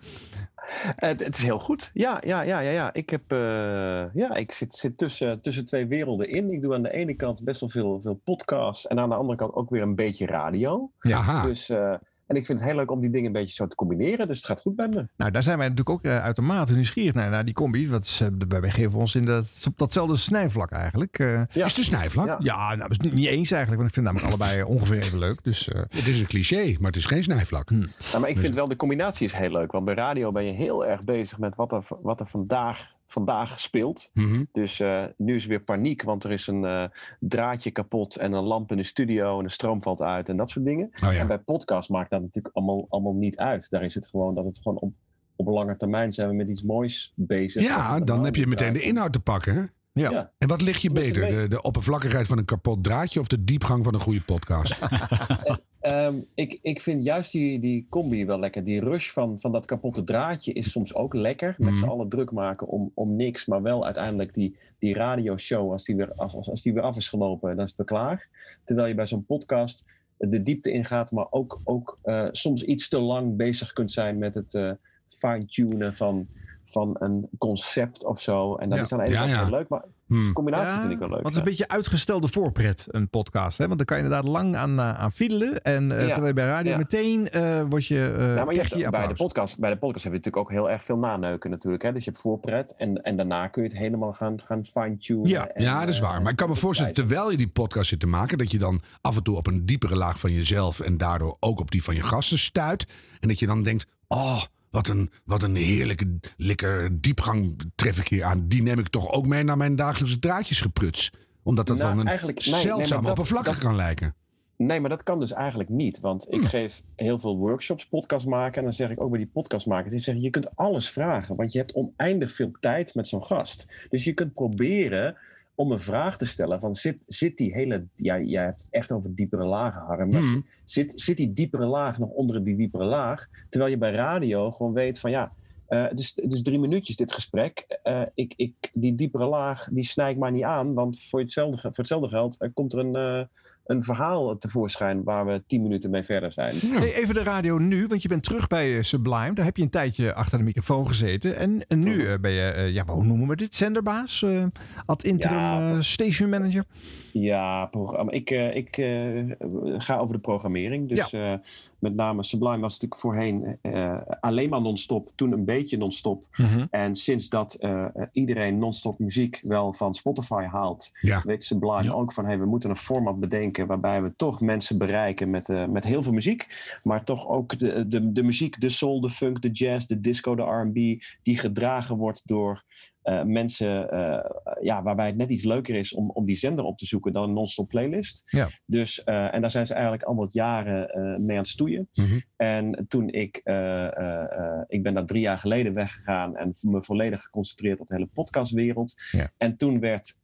[SPEAKER 21] Het, het is heel goed. Ja, ja, ja, ja. ja. Ik, heb, eh, ja, ik zit, zit tussen, tussen twee werelden in. Ik doe aan de ene kant best wel veel, veel podcasts. En aan de andere kant ook weer een beetje radio.
[SPEAKER 1] Ja.
[SPEAKER 21] Dus, eh, en ik vind het heel leuk om die dingen een beetje zo te combineren. Dus het gaat goed bij me.
[SPEAKER 1] Nou, daar zijn wij natuurlijk ook eh, uitermate nieuwsgierig naar, naar die combi. Want ze, wij geven ons in dat, op datzelfde snijvlak eigenlijk. Eh,
[SPEAKER 21] Ja.
[SPEAKER 16] Is het een snijvlak?
[SPEAKER 21] Ja.
[SPEAKER 1] ja, nou, dat is niet eens eigenlijk. Want ik vind namelijk allebei ongeveer even leuk. Dus, eh,
[SPEAKER 16] Het is een cliché, maar het is geen snijvlak.
[SPEAKER 21] Nou, maar ik vind wel de combinatie is heel leuk. Want bij radio ben je heel erg bezig met wat er, wat er vandaag, vandaag speelt.
[SPEAKER 16] Mhm.
[SPEAKER 21] Dus eh, nu is weer paniek, want er is een eh, draadje kapot en een lamp in de studio en de stroom valt uit en dat soort dingen.
[SPEAKER 16] Oh ja.
[SPEAKER 21] En bij podcast maakt dat natuurlijk allemaal, allemaal niet uit. Daar is het gewoon dat het gewoon op, op lange termijn zijn we met iets moois bezig.
[SPEAKER 16] Ja, dan heb je meteen de inhoud te pakken. Hè?
[SPEAKER 1] ja.
[SPEAKER 21] Ja.
[SPEAKER 16] En wat ligt je beter? De, de oppervlakkigheid van een kapot draadje of de diepgang van een goede podcast?
[SPEAKER 21] Ehm, ik, ik vind juist die, die combi wel lekker. Die rush van, van dat kapotte draadje is soms ook lekker. Met
[SPEAKER 16] Mhm.
[SPEAKER 21] z'n allen druk maken om, om niks. Maar wel uiteindelijk die, die radioshow, als die, weer, als, als, als die weer af is gelopen, dan is het weer klaar. Terwijl je bij zo'n podcast de diepte ingaat, maar ook, ook eh, soms iets te lang bezig kunt zijn met het eh, fine-tunen van, van een concept of zo. En dat
[SPEAKER 1] Ja.
[SPEAKER 21] is de ene
[SPEAKER 1] Ja,
[SPEAKER 21] leuk, maar de combinatie vind ik wel leuk.
[SPEAKER 1] Want het is een beetje uitgestelde voorpret, een podcast. Hè? Want dan kan je inderdaad lang aan, eh, aan fiedelen. En eh,
[SPEAKER 21] Ja,
[SPEAKER 1] terwijl je bij radio
[SPEAKER 21] ja.
[SPEAKER 1] meteen eh word je, eh
[SPEAKER 21] Ja, maar je hebt,
[SPEAKER 1] je
[SPEAKER 21] bij, de podcast, bij de podcast heb je natuurlijk ook heel erg veel naneuken natuurlijk. Hè? Dus je hebt voorpret en, en daarna kun je het helemaal gaan, gaan fine-tunen.
[SPEAKER 16] Ja,
[SPEAKER 21] en,
[SPEAKER 16] ja, dat is waar. Maar ik kan me voorstellen, terwijl je die podcast zit te maken, dat je dan af en toe op een diepere laag van jezelf en daardoor ook op die van je gasten stuit. En dat je dan denkt: oh, wat een, wat een heerlijke, lekker diepgang tref ik hier aan. Die neem ik toch ook mee naar mijn dagelijkse draadjesgepruts. Omdat dat
[SPEAKER 21] Nou,
[SPEAKER 16] dan een
[SPEAKER 21] nee,
[SPEAKER 16] zeldzaam oppervlakkig kan lijken.
[SPEAKER 21] Nee, maar dat kan dus eigenlijk niet. Want
[SPEAKER 16] Hmm.
[SPEAKER 21] ik geef heel veel workshops, podcast maken. En dan zeg ik ook bij die podcastmakers, die zeggen, je kunt alles vragen. Want je hebt oneindig veel tijd met zo'n gast. Dus je kunt proberen om een vraag te stellen van zit, zit die hele... Ja, jij hebt het echt over diepere lagen, Harm. maar
[SPEAKER 16] Hmm.
[SPEAKER 21] Zit, zit die diepere laag nog onder die diepere laag? Terwijl je bij radio gewoon weet van ja... is, het is drie minuutjes dit gesprek. Eh, ik, ik, die diepere laag die snij ik maar niet aan. Want voor hetzelfde, voor hetzelfde geld eh, komt er een, eh, een verhaal tevoorschijn waar we tien minuten mee verder zijn.
[SPEAKER 1] Hey, even de radio nu, want je bent terug bij eh, Sublime. Daar heb je een tijdje achter de microfoon gezeten. En, en nu eh, ben je, eh, ja, hoe noemen we dit? Zenderbaas? eh ad interim
[SPEAKER 21] Ja.
[SPEAKER 1] eh, station manager?
[SPEAKER 21] Ja, programma. Ik, ik ga over de programmering. Dus eh, met name Sublime was natuurlijk voorheen eh, alleen maar non-stop. Toen een beetje non-stop.
[SPEAKER 1] Mhm.
[SPEAKER 21] En sinds dat eh, iedereen non-stop muziek wel van Spotify haalt,
[SPEAKER 16] Ja.
[SPEAKER 21] weet Sublime ook van hey, we moeten een format bedenken waarbij we toch mensen bereiken met, eh, met heel veel muziek. Maar toch ook de, de, de muziek, de soul, de funk, de jazz, de disco, de RB, die gedragen wordt door eh, mensen eh, ja, waarbij het net iets leuker is om, om die zender op te zoeken dan een non-stop playlist.
[SPEAKER 1] Ja.
[SPEAKER 21] Dus, eh, en daar zijn ze eigenlijk al wat jaren mee aan het stoeien. En toen ik, ik ben daar drie jaar geleden weggegaan en me volledig geconcentreerd op de hele podcastwereld.
[SPEAKER 1] Ja.
[SPEAKER 21] En toen werd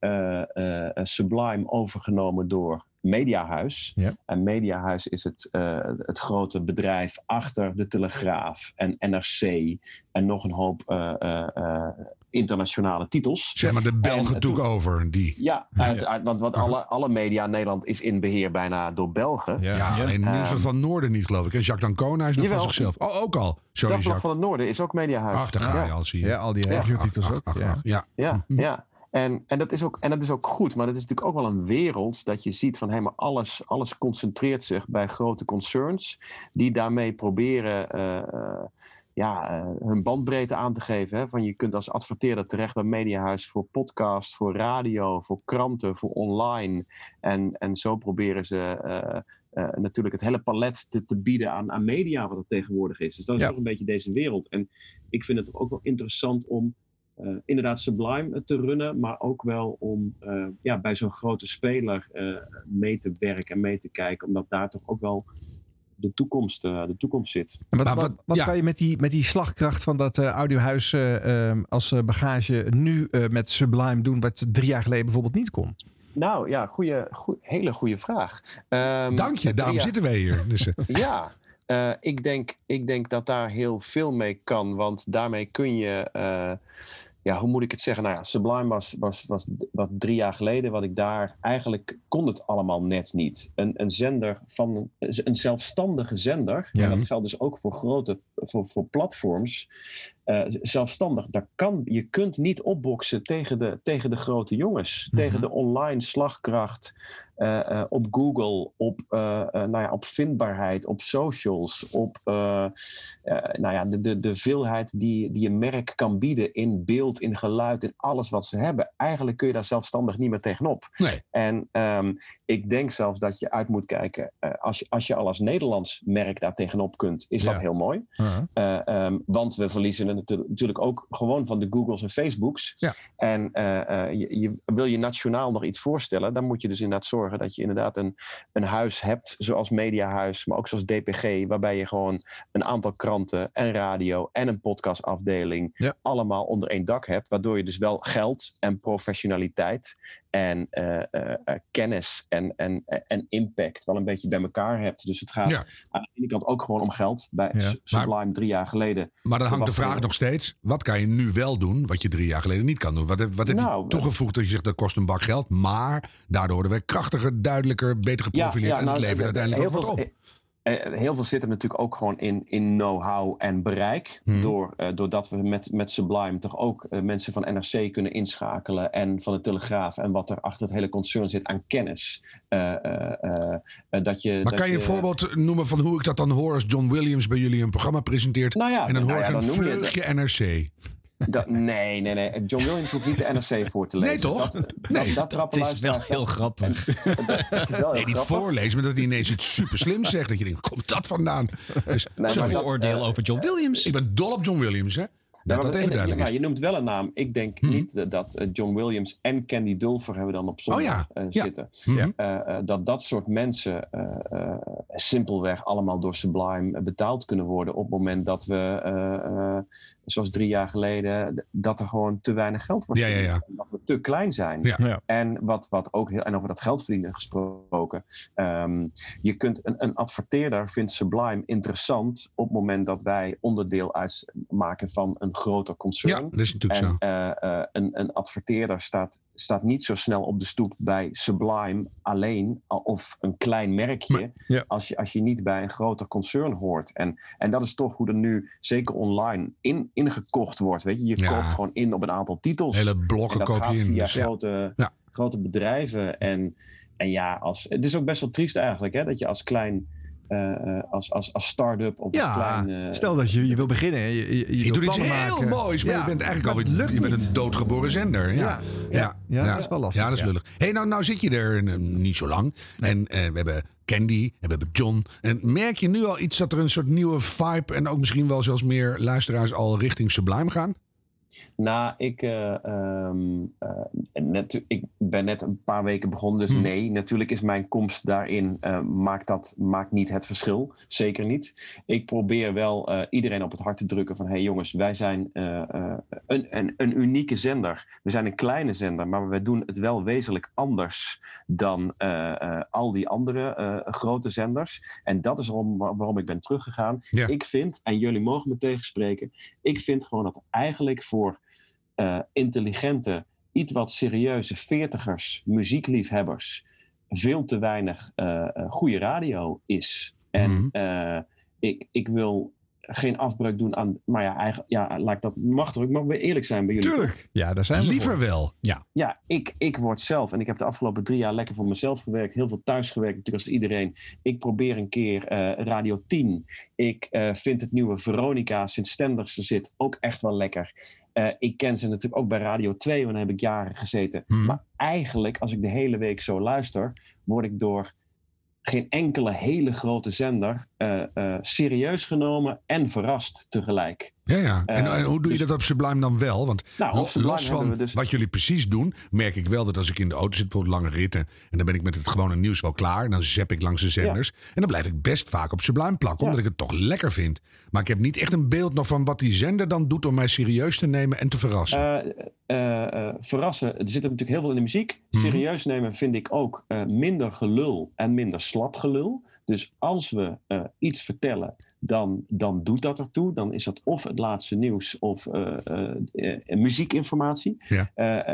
[SPEAKER 21] Sublime overgenomen door Mediahuis.
[SPEAKER 1] Ja.
[SPEAKER 21] En Mediahuis is het, het grote bedrijf achter de Telegraaf en NRC en nog een hoop internationale titels.
[SPEAKER 16] Zeg maar, de
[SPEAKER 21] En
[SPEAKER 16] Belgen took over, die.
[SPEAKER 21] Ja, uit, uit- want, want alle, alle media in Nederland is in beheer bijna door Belgen.
[SPEAKER 16] Ja, alleen nieuws
[SPEAKER 21] Ehm,
[SPEAKER 16] van Noorden niet, geloof ik. En Jacques Dancona is nog van
[SPEAKER 21] Jawel.
[SPEAKER 16] zichzelf. Oh, ook al. Sorry,
[SPEAKER 21] Dagblad
[SPEAKER 16] Jacques.
[SPEAKER 21] van het Noorden is ook Mediahuis.
[SPEAKER 16] Ach, daar ga je al, zie je.
[SPEAKER 1] Ja, al die
[SPEAKER 21] Ja.
[SPEAKER 16] Ach,
[SPEAKER 1] ook.
[SPEAKER 16] ach,
[SPEAKER 1] ja.
[SPEAKER 16] ach, ja.
[SPEAKER 21] Ja, ja. En, en, dat is ook, en dat is ook goed, maar dat is natuurlijk ook wel een wereld dat je ziet van helemaal alles, alles concentreert zich bij grote concerns die daarmee proberen eh, eh, ja, eh, hun bandbreedte aan te geven. Hè? Van je kunt als adverteerder terecht bij Mediahuis voor podcast, voor radio, voor kranten, voor online. En, en zo proberen ze eh, eh, natuurlijk het hele palet te, te bieden aan, aan media wat er tegenwoordig is. Dus dat is
[SPEAKER 1] Ja.
[SPEAKER 21] toch een beetje deze wereld. En ik vind het ook wel interessant om inderdaad Sublime te runnen, maar ook wel om ja, bij zo'n grote speler mee te werken en mee te kijken, omdat daar toch ook wel de toekomst, eh, de toekomst zit.
[SPEAKER 1] Wat, wat, wat kan je met die, met die slagkracht van dat eh, audiohuis eh, eh, als eh, bagage nu eh, met Sublime doen, wat drie jaar geleden bijvoorbeeld niet kon?
[SPEAKER 21] Nou ja, goeie, goe- hele goede vraag. Ehm,
[SPEAKER 16] Dank je, daarom
[SPEAKER 21] ja.
[SPEAKER 16] zitten wij hier. Dus,
[SPEAKER 21] Ja, eh, ik, denk, ik denk dat daar heel veel mee kan. Want daarmee kun je. eh, ja, hoe moet ik het zeggen? Nou ja, Sublime was, was, was, was drie jaar geleden. Wat ik daar. Eigenlijk kon het allemaal net niet. Een, een zender van. Een zelfstandige zender.
[SPEAKER 16] Ja.
[SPEAKER 21] En dat geldt dus ook voor grote. Voor, voor platforms. Eh, zelfstandig. Daar kan, je kunt niet opboksen tegen de, tegen de grote jongens. Tegen de online slagkracht. eh, eh, op Google, op, nou ja, op vindbaarheid, op socials, op nou ja, de, de, de veelheid die, die een merk kan bieden in beeld, in geluid, in alles wat ze hebben. Eigenlijk kun je daar zelfstandig niet meer tegenop.
[SPEAKER 16] Nee.
[SPEAKER 21] En ehm, ik denk zelfs dat je uit moet kijken, als, je, als je al als Nederlands merk daar tegenop kunt, is dat heel mooi. Eh, ehm, want we verliezen het natuurlijk ook gewoon van de Googles en Facebooks.
[SPEAKER 1] Ja.
[SPEAKER 21] En eh, eh, je, je, wil je nationaal nog iets voorstellen, dan moet je dus inderdaad zorgen dat je inderdaad een, een huis hebt, zoals Mediahuis, maar ook zoals DPG, waarbij je gewoon een aantal kranten en radio en een podcastafdeling
[SPEAKER 1] Ja.
[SPEAKER 21] allemaal onder één dak hebt, waardoor je dus wel geld en professionaliteit en eh, eh, eh, kennis en, en, en impact wel een beetje bij elkaar hebt. Dus het gaat
[SPEAKER 16] Ja.
[SPEAKER 21] aan de ene kant ook gewoon om geld. Bij
[SPEAKER 1] Ja.
[SPEAKER 21] Sublime drie jaar geleden.
[SPEAKER 16] Maar dan hangt de vraag nog steeds: wat kan je nu wel doen wat je drie jaar geleden niet kan doen? Wat heb, wat heb
[SPEAKER 21] Nou,
[SPEAKER 16] je toegevoegd dat je zegt dat kost een bak geld, maar daardoor worden we krachtiger, duidelijker, beter geprofileerd en het
[SPEAKER 21] nou,
[SPEAKER 16] levert
[SPEAKER 21] eh,
[SPEAKER 16] uiteindelijk ook wat op?
[SPEAKER 21] Eh, heel veel zit er natuurlijk ook gewoon in, in know-how en bereik.
[SPEAKER 16] Mhm.
[SPEAKER 21] Door, eh, doordat we met, met Sublime toch ook eh, mensen van NRC kunnen inschakelen. En van de Telegraaf. En wat er achter het hele concern zit aan kennis. Eh, eh, eh, eh, dat je,
[SPEAKER 16] Maar
[SPEAKER 21] dat
[SPEAKER 16] kan je een voorbeeld noemen van hoe ik dat dan hoor als John Williams bij jullie een programma presenteert?
[SPEAKER 21] Nou ja,
[SPEAKER 16] en dan
[SPEAKER 21] nou
[SPEAKER 16] hoor ik een vleugje NRC.
[SPEAKER 21] Dat, nee, nee, nee. John Williams hoeft niet de NRC voor te lezen.
[SPEAKER 16] Nee, toch?
[SPEAKER 21] Dat,
[SPEAKER 16] Nee,
[SPEAKER 21] dat, dat, trappen
[SPEAKER 3] Het is wel heel grappig.
[SPEAKER 21] Het is wel heel
[SPEAKER 16] Nee, niet
[SPEAKER 21] grappig.
[SPEAKER 16] voorlezen, maar dat hij ineens iets super slim zegt. Dat je denkt, komt dat vandaan? Dus, zo-
[SPEAKER 21] dat,
[SPEAKER 3] Vooroordeel over John Williams.
[SPEAKER 16] Ik ben dol op John Williams, hè? Dat
[SPEAKER 21] maar
[SPEAKER 16] dat
[SPEAKER 21] en-
[SPEAKER 16] even
[SPEAKER 21] en-
[SPEAKER 16] duidelijk
[SPEAKER 21] ja,
[SPEAKER 16] is. Mhm.
[SPEAKER 21] je noemt wel een naam. Ik denk niet eh, dat eh, John Williams en Candy Dulfer hebben dan op zondag
[SPEAKER 16] Oh ja,
[SPEAKER 21] eh,
[SPEAKER 16] ja.
[SPEAKER 21] zitten.
[SPEAKER 16] Mhm.
[SPEAKER 21] Eh, eh, dat dat soort mensen eh, eh, simpelweg allemaal door Sublime betaald kunnen worden op het moment dat we, eh, eh, zoals drie jaar geleden, dat er gewoon te weinig geld wordt
[SPEAKER 16] Ja, ja, ja.
[SPEAKER 21] verdiend. Dat we te klein zijn.
[SPEAKER 16] Ja. Ja.
[SPEAKER 21] En wat, wat ook heel, en over dat geld verdienen gesproken. ehm, je kunt een, een adverteerder vindt Sublime interessant op het moment dat wij onderdeel uitmaken van een groter concern.
[SPEAKER 16] Ja, dat is natuurlijk
[SPEAKER 21] en,
[SPEAKER 16] zo.
[SPEAKER 21] eh, eh, een, een adverteerder staat, staat niet zo snel op de stoep bij Sublime alleen al- of een klein merkje
[SPEAKER 1] ja.
[SPEAKER 21] als, je, als je niet bij een groter concern hoort. En, en dat is toch hoe er nu, zeker online, in, ingekocht wordt. Weet je, je
[SPEAKER 16] Ja.
[SPEAKER 21] koopt gewoon in op een aantal titels.
[SPEAKER 16] Hele blokken koop je in,
[SPEAKER 21] Via
[SPEAKER 16] dus ja.
[SPEAKER 21] grote, grote bedrijven. En, en ja, als, het is ook best wel triest eigenlijk, hè, dat je als klein. Eh, eh, als, als, als start-up of als
[SPEAKER 1] Ja,
[SPEAKER 21] klein... eh,
[SPEAKER 1] stel dat je, je wil beginnen. Je, je, je
[SPEAKER 16] Je
[SPEAKER 1] wil
[SPEAKER 16] doet iets heel
[SPEAKER 1] maken.
[SPEAKER 16] moois, maar
[SPEAKER 1] Ja,
[SPEAKER 16] je bent eigenlijk
[SPEAKER 1] lukt
[SPEAKER 16] je bent een doodgeboren zender. Ja,
[SPEAKER 1] Ja, ja, ja, dat is wel lastig.
[SPEAKER 16] Ja, dat is
[SPEAKER 1] Ja.
[SPEAKER 16] lullig. Hey, nou, nou zit je er niet zo lang. En eh, we hebben Candy en we hebben John. En merk je nu al iets dat er een soort nieuwe vibe... en ook misschien wel zelfs meer luisteraars al richting Sublime gaan?
[SPEAKER 21] Nou, ik, eh, ehm, eh, net, ik ben net een paar weken begonnen, dus
[SPEAKER 16] Hmm.
[SPEAKER 21] nee, natuurlijk is mijn komst daarin, eh, maakt dat maakt niet het verschil. Zeker niet. Ik probeer wel iedereen op het hart te drukken van, hé hey jongens, wij zijn een, een, een unieke zender. We zijn een kleine zender, maar we doen het wel wezenlijk anders dan al die andere grote zenders. En dat is waarom, waarom ik ben teruggegaan.
[SPEAKER 16] Ja.
[SPEAKER 21] Ik vind, en jullie mogen me tegenspreken, ik vind gewoon dat eigenlijk voor eh, intelligente, iets wat serieuze veertigers, muziekliefhebbers, veel te weinig eh, eh, goede radio is. En
[SPEAKER 16] Mhm.
[SPEAKER 21] eh, ik, ik wil geen afbreuk doen aan. Maar ja, eigenlijk, ja, laat ik dat mag toch? Ik mag weer eerlijk zijn bij jullie. toch?
[SPEAKER 1] Tuurlijk. Ja, daar zijn we
[SPEAKER 16] Liever
[SPEAKER 1] voor.
[SPEAKER 16] wel.
[SPEAKER 3] Ja.
[SPEAKER 21] Ja, ik, ik word zelf, en ik heb de afgelopen drie jaar lekker voor mezelf gewerkt, heel veel thuis gewerkt, natuurlijk als iedereen. Ik probeer een keer eh, Radio 10. Ik eh, vind het nieuwe Veronica, sinds Stenders er zit, ook echt wel lekker. Eh, ik ken ze natuurlijk ook bij Radio 2, want daar heb ik jaren gezeten.
[SPEAKER 16] Mhm.
[SPEAKER 21] Maar eigenlijk, als ik de hele week zo luister, word ik door geen enkele hele grote zender eh, eh, serieus genomen en verrast tegelijk.
[SPEAKER 16] Ja, ja. En,
[SPEAKER 21] Eh,
[SPEAKER 16] en hoe doe je
[SPEAKER 21] dus-
[SPEAKER 16] dat op Sublime dan wel? Want
[SPEAKER 21] Nou,
[SPEAKER 16] los van
[SPEAKER 21] dus-
[SPEAKER 16] wat jullie precies doen, merk ik wel dat als ik in de auto zit, bijvoorbeeld lange ritten, en dan ben ik met het gewone nieuws wel klaar, en dan zap ik langs de zenders, en dan blijf ik best vaak op Sublime plakken, omdat ik het toch lekker vind. Maar ik heb niet echt een beeld nog van wat die zender dan doet om mij serieus te nemen en te verrassen.
[SPEAKER 21] Eh, eh, verrassen. Er zit natuurlijk heel veel in de muziek.
[SPEAKER 16] Mhm.
[SPEAKER 21] Serieus nemen vind ik ook minder gelul en minder slap gelul. Dus als we iets vertellen, dan, dan doet dat ertoe. Dan is dat of het laatste nieuws of eh, eh, eh, muziekinformatie.
[SPEAKER 16] Ja.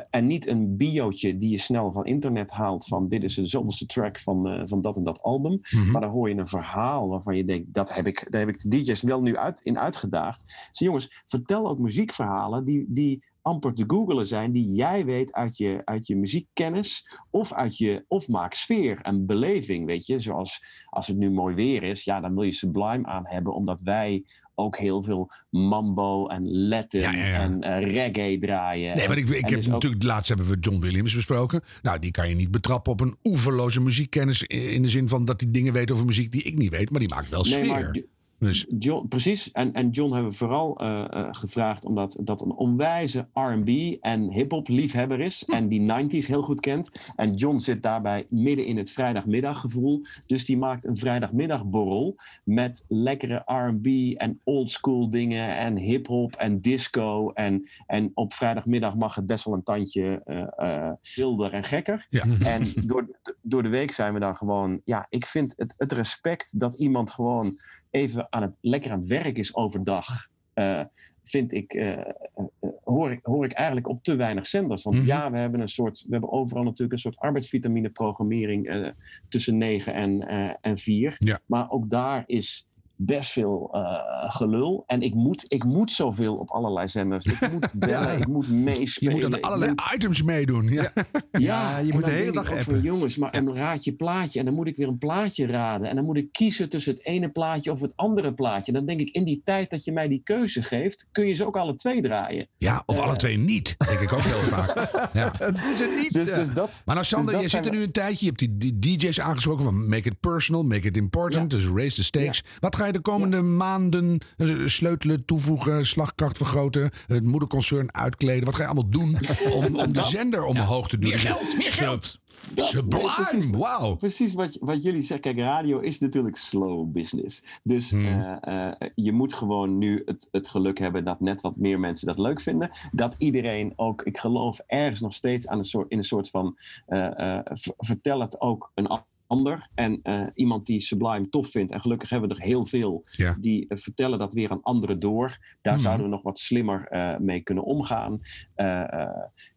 [SPEAKER 21] En niet een biootje die je snel van internet haalt van dit is de zoveelste track van, van dat en dat album.
[SPEAKER 16] Mhm.
[SPEAKER 21] Maar dan hoor je een verhaal waarvan je denkt, dat heb ik, daar heb ik de DJ's wel nu uit, in uitgedaagd. Dus jongens, vertel ook muziekverhalen die, die amper te googelen zijn, die jij weet uit je, uit je muziekkennis of uit je, of maak sfeer en beleving, weet je. Zoals als het nu mooi weer is, ja, dan wil je Sublime aan hebben, omdat wij ook heel veel mambo en Latin en eh, reggae draaien.
[SPEAKER 16] Nee, maar ik, ik
[SPEAKER 21] en
[SPEAKER 16] heb
[SPEAKER 21] dus ook-
[SPEAKER 16] natuurlijk, laatst hebben we John Williams besproken. Nou, die kan je niet betrappen op een oeverloze muziekkennis. In de zin van dat hij dingen weet over muziek die ik niet weet. Maar die maakt wel
[SPEAKER 21] Nee,
[SPEAKER 16] sfeer.
[SPEAKER 21] maar
[SPEAKER 16] dus.
[SPEAKER 21] John, precies. En, en John hebben we vooral eh, eh, gevraagd omdat dat een onwijze R&B en hip-hop liefhebber is.
[SPEAKER 16] Hm.
[SPEAKER 21] En die 90s heel goed kent. En John zit daarbij midden in het vrijdagmiddaggevoel. Dus die maakt een vrijdagmiddagborrel met lekkere R&B en oldschool dingen en hip-hop en disco. En, en op vrijdagmiddag mag het best wel een tandje eh, wilder en gekker. En door, door de week zijn we dan gewoon... Ja, ik vind het, het respect dat iemand gewoon even aan het, lekker aan het werk is overdag. Eh, vind ik, eh, eh, hoor, ik, hoor ik eigenlijk op te weinig zenders. Want
[SPEAKER 16] Mhm.
[SPEAKER 21] ja, we hebben een soort, we hebben overal natuurlijk een soort arbeidsvitamine programmering tussen 9 en, en 4.
[SPEAKER 16] Ja.
[SPEAKER 21] Maar ook daar is best veel eh, gelul. En ik moet, ik moet zoveel op allerlei zenders. Ik moet bellen, ik moet meespelen.
[SPEAKER 16] Je moet aan allerlei
[SPEAKER 21] moet-
[SPEAKER 16] items meedoen. Ja.
[SPEAKER 21] ja,
[SPEAKER 1] je moet de hele dag appen.
[SPEAKER 21] jongens, maar een raadje plaatje. En dan moet ik weer een plaatje raden. En dan moet ik kiezen tussen het ene plaatje of het andere plaatje. Dan denk ik, in die tijd dat je mij die keuze geeft, kun je ze ook alle twee draaien.
[SPEAKER 16] Ja, of
[SPEAKER 21] Eh,
[SPEAKER 16] alle twee niet. Denk ik ook heel vaak. Ja.
[SPEAKER 1] Doen ze niet.
[SPEAKER 21] Dus,
[SPEAKER 1] ja.
[SPEAKER 21] dus dat,
[SPEAKER 16] Maar nou, Sander,
[SPEAKER 21] dus
[SPEAKER 16] je zit er nu een tijdje. Je hebt die, die DJ's aangesproken van make it personal, make it important. Dus raise the stakes. Wat ga je de komende maanden eh, sleutelen, toevoegen, slagkracht vergroten, het moederconcern uitkleden? Wat ga je allemaal doen om, om de zender omhoog te doen?
[SPEAKER 3] Meer geld, meer.
[SPEAKER 16] Sublime, wauw.
[SPEAKER 21] Precies wat, wat jullie zeggen. Kijk, radio is natuurlijk slow business. Dus eh, eh, je moet gewoon nu het, het geluk hebben dat net wat meer mensen dat leuk vinden. Dat iedereen ook, ik geloof ergens nog steeds aan een soort, in een soort van vertel het ook een a- ander. En eh, iemand die Sublime tof vindt. En gelukkig hebben we er heel veel
[SPEAKER 16] Ja.
[SPEAKER 21] die eh, vertellen dat weer aan anderen door. Daar
[SPEAKER 16] Mhm.
[SPEAKER 21] zouden we nog wat slimmer eh, mee kunnen omgaan. Eh, eh,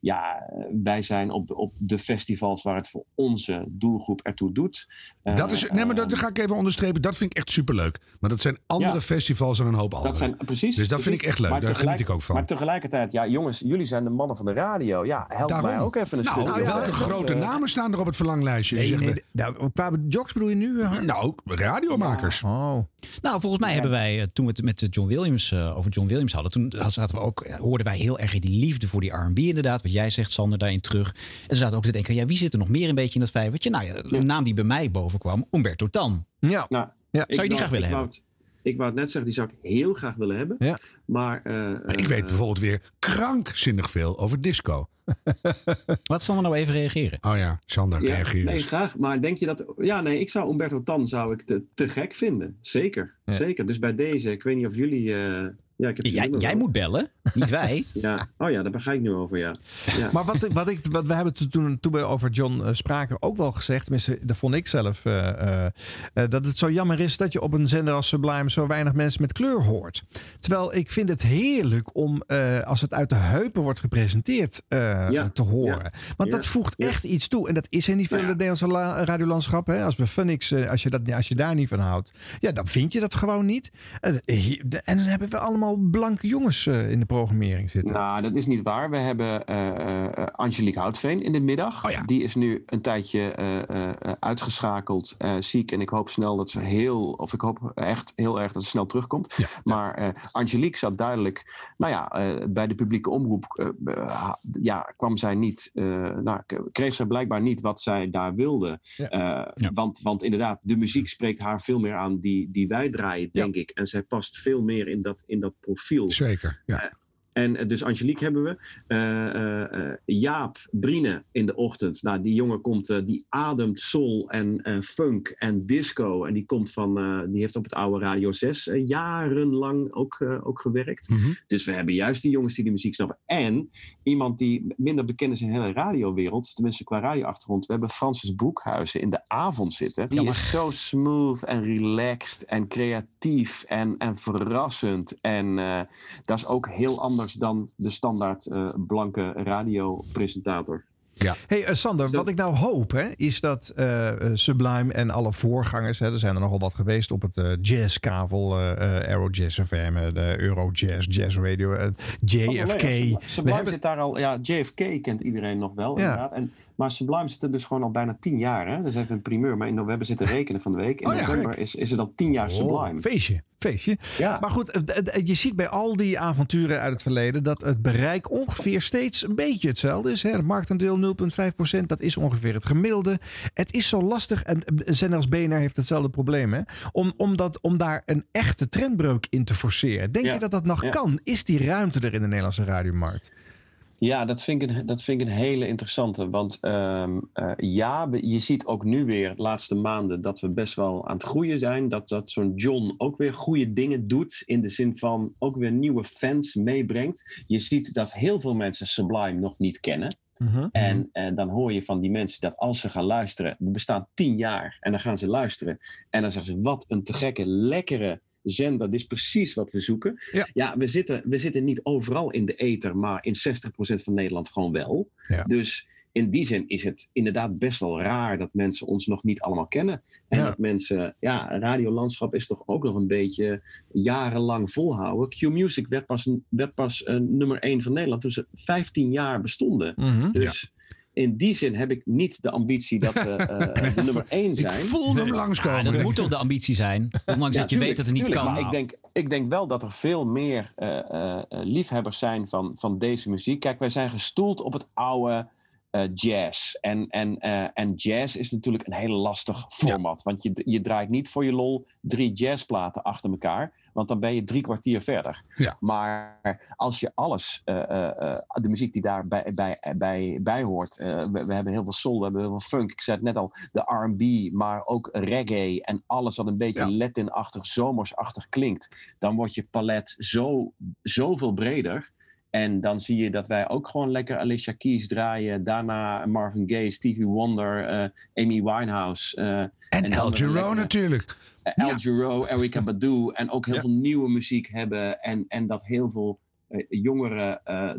[SPEAKER 21] ja, wij zijn op, op de festivals waar het voor onze doelgroep ertoe doet. Eh,
[SPEAKER 16] Dat is, nee, maar dat
[SPEAKER 21] eh,
[SPEAKER 16] ga ik even onderstrepen. Dat vind ik echt superleuk. Maar dat zijn andere
[SPEAKER 21] Ja.
[SPEAKER 16] festivals dan een hoop andere.
[SPEAKER 21] dat zijn precies.
[SPEAKER 16] dus dat vind ik echt leuk. Daar geniet ik ook van.
[SPEAKER 21] Maar tegelijkertijd, ja, jongens, jullie zijn de mannen van de radio. Ja, help
[SPEAKER 16] Daarom.
[SPEAKER 21] mij ook even een
[SPEAKER 16] nou,
[SPEAKER 21] stukje.
[SPEAKER 16] welke
[SPEAKER 21] Ja,
[SPEAKER 16] grote namen staan er op het verlanglijstje?
[SPEAKER 1] Nee, nee,
[SPEAKER 16] we-
[SPEAKER 1] nou, qua jocks bedoel je nu?
[SPEAKER 16] nou, radiomakers.
[SPEAKER 1] Oh.
[SPEAKER 3] Nou, volgens mij hebben wij, toen we het met John Williams over John Williams hadden, toen zaten we ook, hoorden wij heel erg die liefde voor die R&B inderdaad, wat jij zegt, Sander, daarin terug. En ze zaten ook te denken, ja, wie zit er nog meer een beetje in dat vijvertje? Nou ja, een naam die bij mij boven kwam, Umberto Tan.
[SPEAKER 1] Ja.
[SPEAKER 21] Nou,
[SPEAKER 1] Ja.
[SPEAKER 3] Zou je die graag willen hebben?
[SPEAKER 21] Ik wou het net zeggen, die zou ik heel graag willen hebben.
[SPEAKER 1] Ja.
[SPEAKER 21] Maar, eh,
[SPEAKER 16] ik weet bijvoorbeeld weer krankzinnig veel over disco.
[SPEAKER 3] Wat zal we nou even reageren?
[SPEAKER 16] Oh ja, Sander,
[SPEAKER 21] Ja,
[SPEAKER 16] reageer
[SPEAKER 21] nee, graag. Maar denk je dat... Ja, nee, ik zou Umberto Tan zou ik te, te gek vinden. Zeker,
[SPEAKER 1] Ja.
[SPEAKER 21] zeker. Dus bij deze, ik weet niet of jullie... eh, ja, ik heb
[SPEAKER 3] Jij, jij moet bellen, niet wij.
[SPEAKER 21] Ja. Oh ja, daar ga ik nu over, ja. ja.
[SPEAKER 1] Maar wat, wat, ik, wat we hebben toen- toen, toen we over John eh, spraken ook wel gezegd, tenminste, dat vond ik zelf, eh, eh, dat het zo jammer is dat je op een zender als Sublime zo weinig mensen met kleur hoort. Terwijl ik vind het heerlijk om, eh, als het uit de heupen wordt gepresenteerd, eh,
[SPEAKER 21] Ja,
[SPEAKER 1] te horen.
[SPEAKER 21] ja,
[SPEAKER 1] Want
[SPEAKER 21] ja,
[SPEAKER 1] dat voegt
[SPEAKER 21] ja.
[SPEAKER 1] echt iets toe. En dat is er niet veel in
[SPEAKER 21] Nou
[SPEAKER 1] het Nederlandse la- radiolandschap. Hè? Als we Phoenix, eh, als, je dat, als je daar niet van houdt, ja, dan vind je dat gewoon niet. En, dan hebben we allemaal blanke jongens eh, in de programmering zitten.
[SPEAKER 21] Nou, dat is niet waar. We hebben eh, eh, Angelique Houtveen in de middag.
[SPEAKER 16] Oh ja.
[SPEAKER 21] Die is nu een tijdje eh, uitgeschakeld, ziek. En ik hoop snel dat ze heel, of ik hoop echt heel erg dat ze snel terugkomt. Maar Angelique zat duidelijk, nou ja, bij de publieke omroep ja, kwam zij niet, nou, kreeg zij blijkbaar niet wat zij daar wilde. Want, want inderdaad, de muziek spreekt haar veel meer aan die, die wij draaien, denk ik. En zij past veel meer in dat, in dat profiel.
[SPEAKER 16] Zeker, ja.
[SPEAKER 21] En eh, dus Angelique hebben we. Eh, eh, Jaap Brine in de ochtend. Nou, die jongen komt, die ademt soul en funk en disco. En die komt van, die heeft op het oude Radio 6 eh, jarenlang ook, ook gewerkt.
[SPEAKER 16] Mhm.
[SPEAKER 21] Dus we hebben juist die jongens die de muziek snappen. En iemand die minder bekend is in de hele radiowereld, tenminste qua radioachtergrond. We hebben Francis Broekhuizen in de avond zitten. Die is zo smooth en relaxed en creatief en, en verrassend. En dat is ook heel anders dan de standaard eh, blanke radiopresentator.
[SPEAKER 16] Ja.
[SPEAKER 1] Hey eh, Sander, wat ik nou hoop hè, is dat eh, Sublime en alle voorgangers, hè, er zijn er nogal wat geweest op het eh, jazzkavel, Aero Jazz FM, de Euro Jazz, Jazz Radio, JFK.
[SPEAKER 21] Sublime
[SPEAKER 1] hebben-
[SPEAKER 21] zit daar al, ja, JFK kent iedereen nog wel,
[SPEAKER 1] Ja.
[SPEAKER 21] inderdaad. En, maar Sublime zit er dus gewoon al bijna tien jaar. Hè? Dus even een primeur. Maar in november zitten rekenen van de week. In
[SPEAKER 1] Oh ja,
[SPEAKER 21] november
[SPEAKER 1] gek.
[SPEAKER 21] is, is het al tien jaar Sublime.
[SPEAKER 1] Oh, feestje, feestje.
[SPEAKER 21] Ja.
[SPEAKER 1] Maar goed, je ziet bij al die avonturen uit het verleden dat het bereik ongeveer steeds een beetje hetzelfde is. Hè. Het marktaandeel 0,5% dat is ongeveer het gemiddelde. Het is zo lastig, en als BNR heeft hetzelfde probleem, hè, om, om, dat, om daar een echte trendbreuk in te forceren. Denk
[SPEAKER 21] Ja.
[SPEAKER 1] je dat dat nog kan? Is die ruimte er in de Nederlandse radiomarkt?
[SPEAKER 21] Ja, dat vind ik een, dat vind ik een hele interessante. Want ehm, eh, ja, je ziet ook nu weer de laatste maanden dat we best wel aan het groeien zijn. Dat, dat zo'n John ook weer goede dingen doet. In de zin van ook weer nieuwe fans meebrengt. Je ziet dat heel veel mensen Sublime nog niet kennen. En eh, dan hoor je van die mensen dat als ze gaan luisteren, we bestaan tien jaar en dan gaan ze luisteren. En dan zeggen ze: wat een te gekke, lekkere zender. Dit is precies wat we zoeken. Ja, we, zitten, we zitten niet overal in de ether, maar in 60% van Nederland gewoon wel. Dus in die zin is het inderdaad best wel raar dat mensen ons nog niet allemaal kennen. En dat mensen, ja, radiolandschap is toch ook nog een beetje jarenlang volhouden. Q-Music werd pas, werd pas eh, nummer 1 van Nederland toen ze 15 jaar bestonden.
[SPEAKER 1] Mhm.
[SPEAKER 21] Dus in die zin heb ik niet de ambitie dat we eh, de nummer 1 zijn.
[SPEAKER 3] Ja, dat moet toch de ambitie zijn? Ondanks
[SPEAKER 21] Ja,
[SPEAKER 3] dat je weet dat het niet
[SPEAKER 21] tuurlijk,
[SPEAKER 3] kan.
[SPEAKER 21] Maar ik denk, ik denk wel dat er veel meer eh, eh, liefhebbers zijn van, van deze muziek. Kijk, wij zijn gestoeld op het oude eh, jazz. En, en, eh, en jazz is natuurlijk een heel lastig format. Want je, je draait niet voor je lol drie jazzplaten achter elkaar. Want dan ben je drie kwartier verder. Maar als je alles, eh, eh, eh, de muziek die daar bij, bij, bij, bij hoort. we, we hebben heel veel soul, we hebben heel veel funk. Ik zei het net al, de R&B, maar ook reggae. En alles wat een beetje Latin-achtig, zomersachtig klinkt. Dan wordt je palet zo, zoveel breder. En dan zie je dat wij ook gewoon lekker Alicia Keys draaien. Daarna Marvin Gaye, Stevie Wonder, Amy Winehouse. eh,
[SPEAKER 16] En El Giro natuurlijk.
[SPEAKER 21] El Giro, Erykah Badu. En ook heel veel nieuwe muziek hebben. En, en dat heel veel eh, jongeren eh,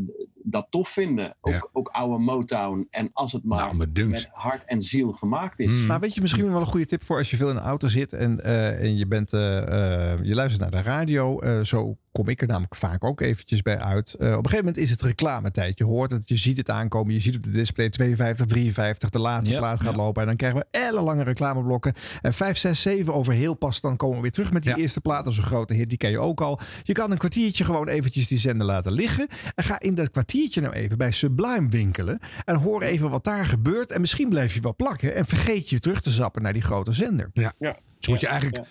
[SPEAKER 21] dat tof vinden. Ook, ook oude Motown. En als het maar met hart en ziel gemaakt is.
[SPEAKER 1] Maar weet je misschien wel een goede tip voor als je veel in de auto zit en, eh, en je, bent, eh, eh, je luistert naar de radio. eh, zo kom ik er namelijk vaak ook eventjes bij uit. Eh, op een gegeven moment is het reclametijd. Je hoort het, je ziet het aankomen. Je ziet op de display 52, 53, de laatste plaat gaat
[SPEAKER 3] ja.
[SPEAKER 1] lopen. En dan krijgen we ellenlange reclameblokken. En 5, 6, 7 over heel pas. Dan komen we weer terug met die eerste plaat. Dat is een grote hit, die ken je ook al. Je kan een kwartiertje gewoon eventjes die zender laten liggen. En ga in dat kwartiertje nou even bij Sublime winkelen. En hoor even wat daar gebeurt. En misschien blijf je wel plakken. En vergeet je terug te zappen naar die grote zender.
[SPEAKER 16] Ja. Dus moet je eigenlijk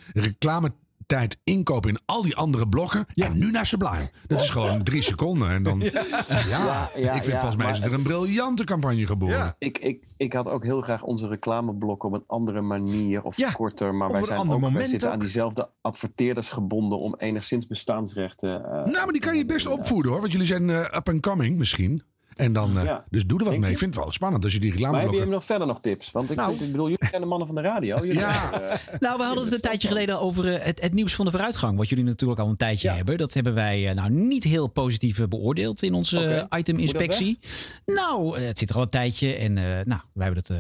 [SPEAKER 16] reclametijd inkopen in al die andere blokken. En nu naar Sublime. Dat is gewoon drie seconden. En dan, ja,
[SPEAKER 21] Ja, ja,
[SPEAKER 16] ik vind
[SPEAKER 21] ja,
[SPEAKER 16] volgens mij is er een briljante campagne geboren.
[SPEAKER 21] Ik, ik, ik had ook heel graag onze reclameblokken op een andere manier of korter. Maar wij, zijn ook, wij zitten
[SPEAKER 16] ook.
[SPEAKER 21] aan diezelfde adverteerders gebonden om enigszins bestaansrechten. eh,
[SPEAKER 16] Nou, maar die kan je best opvoeden hoor. Want jullie zijn eh, up and coming misschien. En dan, eh,
[SPEAKER 21] Ja.
[SPEAKER 16] dus doe er wat
[SPEAKER 21] Denk
[SPEAKER 16] mee.
[SPEAKER 21] je?
[SPEAKER 16] Ik vind het wel spannend als je die
[SPEAKER 21] maar heb je nog verder nog tips? Want ik,
[SPEAKER 3] Nou.
[SPEAKER 21] vind, ik bedoel, jullie zijn de mannen van de radio. Jullie
[SPEAKER 16] Ja.
[SPEAKER 21] eh,
[SPEAKER 3] Nou, we hadden het een tijdje geleden over eh, het, het nieuws van de vooruitgang. Wat jullie natuurlijk al een tijdje hebben. Dat hebben wij eh, nou niet heel positief beoordeeld in onze eh, item-inspectie. Nou, eh, het zit er al een tijdje. En eh, nou, wij hebben het eh,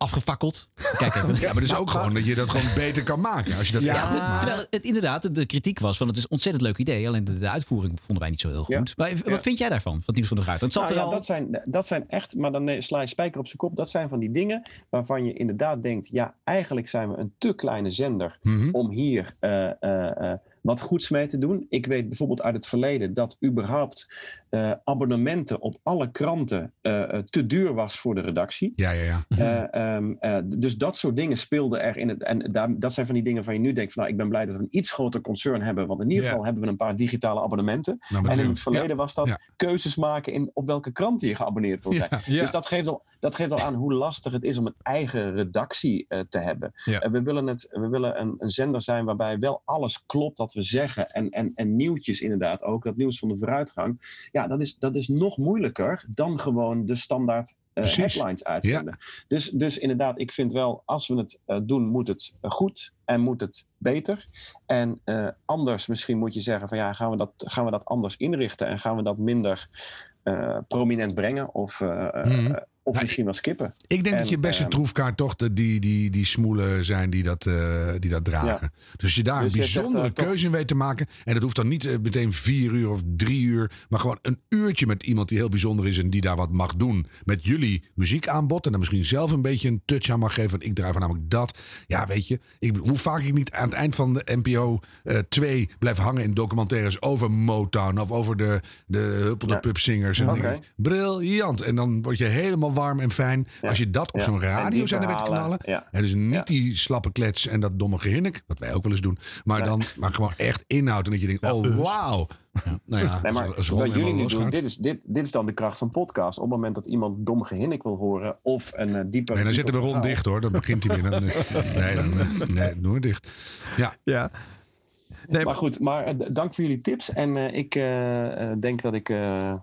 [SPEAKER 3] afgefakkeld. Kijk even.
[SPEAKER 16] Ja, maar is ook gewoon dat je dat gewoon beter kan maken. Als je dat echt goed maakt.
[SPEAKER 3] Terwijl het inderdaad de kritiek was van het is een ontzettend leuk idee. Alleen de, de uitvoering vonden wij niet zo heel goed. Maar wat
[SPEAKER 21] Ja.
[SPEAKER 3] vind jij daarvan? Van het nieuws van de Ruit? Het zat
[SPEAKER 21] Nou
[SPEAKER 3] er
[SPEAKER 21] ja,
[SPEAKER 3] al.
[SPEAKER 21] dat, zijn, dat zijn echt, maar dan sla je spijker op zijn kop. Dat zijn van die dingen waarvan je inderdaad denkt: ja, eigenlijk zijn we een te kleine zender om hier eh, eh, eh, wat goeds mee te doen. Ik weet bijvoorbeeld uit het verleden dat überhaupt eh, abonnementen op alle kranten eh, eh, te duur was voor de redactie.
[SPEAKER 16] Ja, ja, ja.
[SPEAKER 21] Eh, ehm, eh, dus dat soort dingen speelden er in het. En daar, dat zijn van die dingen van je nu denkt: van, nou, ik ben blij dat we een iets groter concern hebben. Want in ieder
[SPEAKER 16] Ja.
[SPEAKER 21] geval hebben we een paar digitale abonnementen.
[SPEAKER 16] Nou,
[SPEAKER 21] en in het verleden
[SPEAKER 16] ja,
[SPEAKER 21] was dat
[SPEAKER 16] ja.
[SPEAKER 21] keuzes maken in op welke krant je geabonneerd wil zijn.
[SPEAKER 16] Ja, ja.
[SPEAKER 21] Dus dat geeft, al, dat geeft al aan hoe lastig het is om een eigen redactie eh, te hebben.
[SPEAKER 1] Ja.
[SPEAKER 21] Eh, we willen, het, we willen een, een zender zijn waarbij wel alles klopt wat we zeggen. En, en, en nieuwtjes inderdaad ook. Dat nieuws van de vooruitgang. Ja, dat is, dat is nog moeilijker dan gewoon de standaard eh, headlines uitzenden. Dus, dus inderdaad, ik vind wel, als we het doen, moet het goed en moet het beter. En anders misschien moet je zeggen van ja, gaan we dat, gaan we dat anders inrichten en gaan we dat minder prominent brengen of, eh, Of misschien wel skippen.
[SPEAKER 16] Ik denk
[SPEAKER 21] En,
[SPEAKER 16] dat je beste
[SPEAKER 21] ehm,
[SPEAKER 16] troefkaart toch de, die, die, die smoelen zijn die dat, eh, die dat dragen. Dus je daar
[SPEAKER 21] Dus
[SPEAKER 16] een
[SPEAKER 21] zegt,
[SPEAKER 16] bijzondere
[SPEAKER 21] eh, toch-
[SPEAKER 16] keuze in weet te maken. En dat hoeft dan niet eh, meteen vier uur of drie uur. Maar gewoon een uurtje met iemand die heel bijzonder is. En die daar wat mag doen. Met jullie muziekaanbod. En dan misschien zelf een beetje een touch aan mag geven. Want ik draai van namelijk dat. Ja, weet je. Ik, hoe vaak ik niet aan het eind van de NPO eh 2 blijf hangen in documentaires over Motown. Of over de, de Huppel de
[SPEAKER 21] Ja.
[SPEAKER 16] Pupzingers. En ik, briljant. En dan word je helemaal warm en fijn. Als je dat op
[SPEAKER 21] Ja.
[SPEAKER 16] zo'n
[SPEAKER 21] die
[SPEAKER 16] radiozender weet te knallen.
[SPEAKER 21] ja.
[SPEAKER 16] En dus niet die slappe klets en dat domme gehinnik. Wat wij ook wel eens doen. Maar, dan, maar gewoon echt inhoud. En dat je denkt, oh wauw. Nou ja,
[SPEAKER 21] Nee, maar
[SPEAKER 16] als- als Ron
[SPEAKER 21] wat jullie nu doen, dit is, dit, dit is dan de kracht van podcast. Op het moment dat iemand dom gehinnik wil horen of een uh, dieper...
[SPEAKER 16] Nee, dan zetten we Ron
[SPEAKER 21] verhaal.
[SPEAKER 16] dicht hoor. Dan begint hij weer. Dan, nee, dan, nee, doe het dicht. Ja.
[SPEAKER 1] ja.
[SPEAKER 21] maar goed, maar eh, dank voor jullie tips. En eh, ik denk dat ik eh,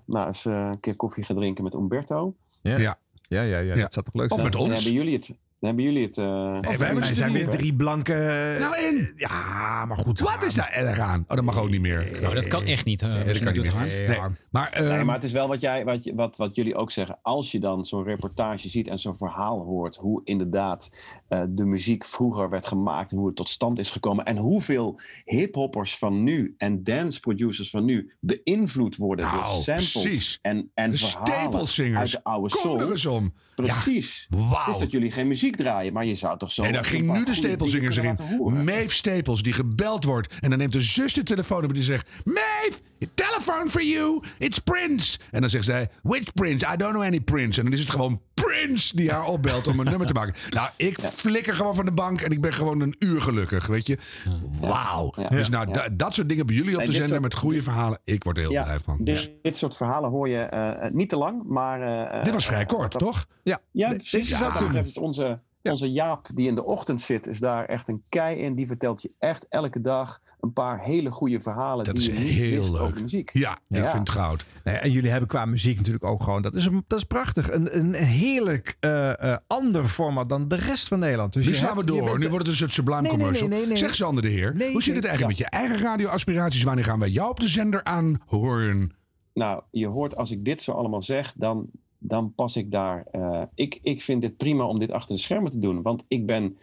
[SPEAKER 21] nou, eens een keer koffie ga drinken met Umberto.
[SPEAKER 1] Ja.
[SPEAKER 16] Ja.
[SPEAKER 1] Ja, ja, ja, dat zou toch leuk zijn?
[SPEAKER 21] dan- dan hebben jullie het. Hebben jullie het... eh,
[SPEAKER 1] Of wij zijn weer drie blanke...
[SPEAKER 16] Nou en?
[SPEAKER 1] Ja, maar goed.
[SPEAKER 16] Wat is daar erg aan? Oh, dat mag ook niet meer.
[SPEAKER 3] Nou, dat kan echt niet.
[SPEAKER 16] Nee, dat kan niet meer. Nee, maar,
[SPEAKER 21] nee,
[SPEAKER 16] ehm,
[SPEAKER 21] maar het is wel wat, jij, wat, je- wat, wat jullie ook zeggen. Als je dan zo'n reportage ziet en zo'n verhaal hoort... hoe inderdaad eh, de muziek vroeger werd gemaakt... en hoe het tot stand is gekomen... en hoeveel hiphoppers van nu en dance producers van nu... beïnvloed worden door
[SPEAKER 16] Nou,
[SPEAKER 21] samples
[SPEAKER 16] precies.
[SPEAKER 21] en, en
[SPEAKER 16] De
[SPEAKER 21] verhalen uit de oude soul.
[SPEAKER 16] eens om.
[SPEAKER 21] Precies.
[SPEAKER 16] Ja.
[SPEAKER 21] Het is dat jullie geen muziek draaien, maar je zou toch zo...
[SPEAKER 16] Nee, dan ging nu de
[SPEAKER 21] dingen
[SPEAKER 16] erin. Maeve Staples, die gebeld wordt. En dan neemt de zus de telefoon op en die zegt... Maeve, telephone for you. It's Prince. En dan zegt zij... Which Prince? I don't know any Prince. En dan is het gewoon Prince die haar opbelt om een nummer te maken. Nou, ik flikker gewoon van de bank en ik ben gewoon een uur gelukkig, weet je. Wauw.
[SPEAKER 21] Ja.
[SPEAKER 16] Dus nou,
[SPEAKER 21] Ja.
[SPEAKER 16] dat soort dingen bij jullie op zender
[SPEAKER 21] soort-
[SPEAKER 16] met goede verhalen. Ik word er heel blij van.
[SPEAKER 21] Dit, dit soort verhalen hoor je eh, eh, niet te lang, maar... eh,
[SPEAKER 16] Dit was vrij kort, toch?
[SPEAKER 1] Ja,
[SPEAKER 21] Ja,
[SPEAKER 16] Dit-
[SPEAKER 21] precies. dat betreft is onze, onze Jaap die in de ochtend zit, is daar echt een kei in. Die vertelt je echt elke dag een paar hele goede verhalen
[SPEAKER 16] Dat
[SPEAKER 21] die
[SPEAKER 16] is
[SPEAKER 21] je niet
[SPEAKER 16] heel
[SPEAKER 21] wist
[SPEAKER 16] leuk.
[SPEAKER 21] over muziek.
[SPEAKER 16] Ja, ik vind het goud.
[SPEAKER 1] Nee, en jullie hebben qua muziek natuurlijk ook gewoon... Dat is, een, dat is prachtig. Een, een heerlijk eh, eh, ander format dan de rest van Nederland. Dus
[SPEAKER 16] nu slaan
[SPEAKER 1] hebt-
[SPEAKER 16] we door.
[SPEAKER 1] bent-
[SPEAKER 16] Nu wordt het een soort sublime
[SPEAKER 1] Nee,
[SPEAKER 16] commercial.
[SPEAKER 1] nee, nee, nee.
[SPEAKER 16] Zeg Sander de Heer.
[SPEAKER 1] Nee,
[SPEAKER 16] hoe zit het eigenlijk met je eigen radioaspiraties? Wanneer gaan wij jou op de zender aanhoren?
[SPEAKER 21] Nou, je hoort als ik dit zo allemaal zeg, dan, dan pas ik daar. eh, ik, ik vind dit prima om dit achter de schermen te doen. Want ik ben,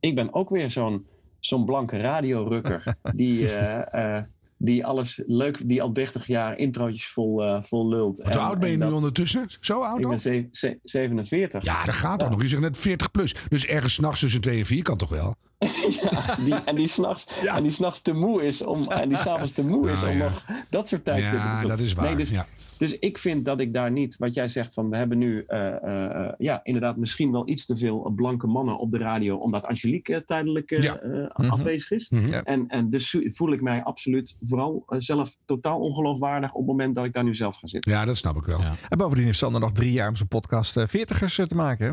[SPEAKER 21] ik ben ook weer zo'n zo'n blanke radiorukker. die, eh, eh, die alles leuk, die al 30 jaar introotjes vol, vol lult.
[SPEAKER 16] Hoe oud ben je nu ondertussen? Zo oud
[SPEAKER 21] Ik ben ze- ze- 47.
[SPEAKER 16] Ja, dat gaat toch nog. Je zegt net 40 plus. Dus ergens s'nachts tussen 2 en 4 kan toch wel?
[SPEAKER 21] die, en die s'nachts en die s'nachts te moe is om en die s'avonds te moe is
[SPEAKER 16] Nou,
[SPEAKER 21] om
[SPEAKER 16] ja.
[SPEAKER 21] nog dat soort tijdstippen
[SPEAKER 16] Ja,
[SPEAKER 21] te doen.
[SPEAKER 16] dat is waar,
[SPEAKER 21] Nee, dus,
[SPEAKER 16] ja.
[SPEAKER 21] dus ik vind dat ik daar niet, wat jij zegt van we hebben nu eh, eh, eh, ja, inderdaad misschien wel iets te veel blanke mannen op de radio, omdat Angelique tijdelijk
[SPEAKER 16] Ja. Mhm.
[SPEAKER 21] afwezig is.
[SPEAKER 16] Mhm.
[SPEAKER 21] En, en dus voel ik mij absoluut vooral zelf totaal ongeloofwaardig op het moment dat ik daar nu zelf ga zitten.
[SPEAKER 16] Ja, dat snap ik wel. Ja,
[SPEAKER 1] En bovendien heeft Sander nog drie jaar om zijn podcast 40ers te maken. hè?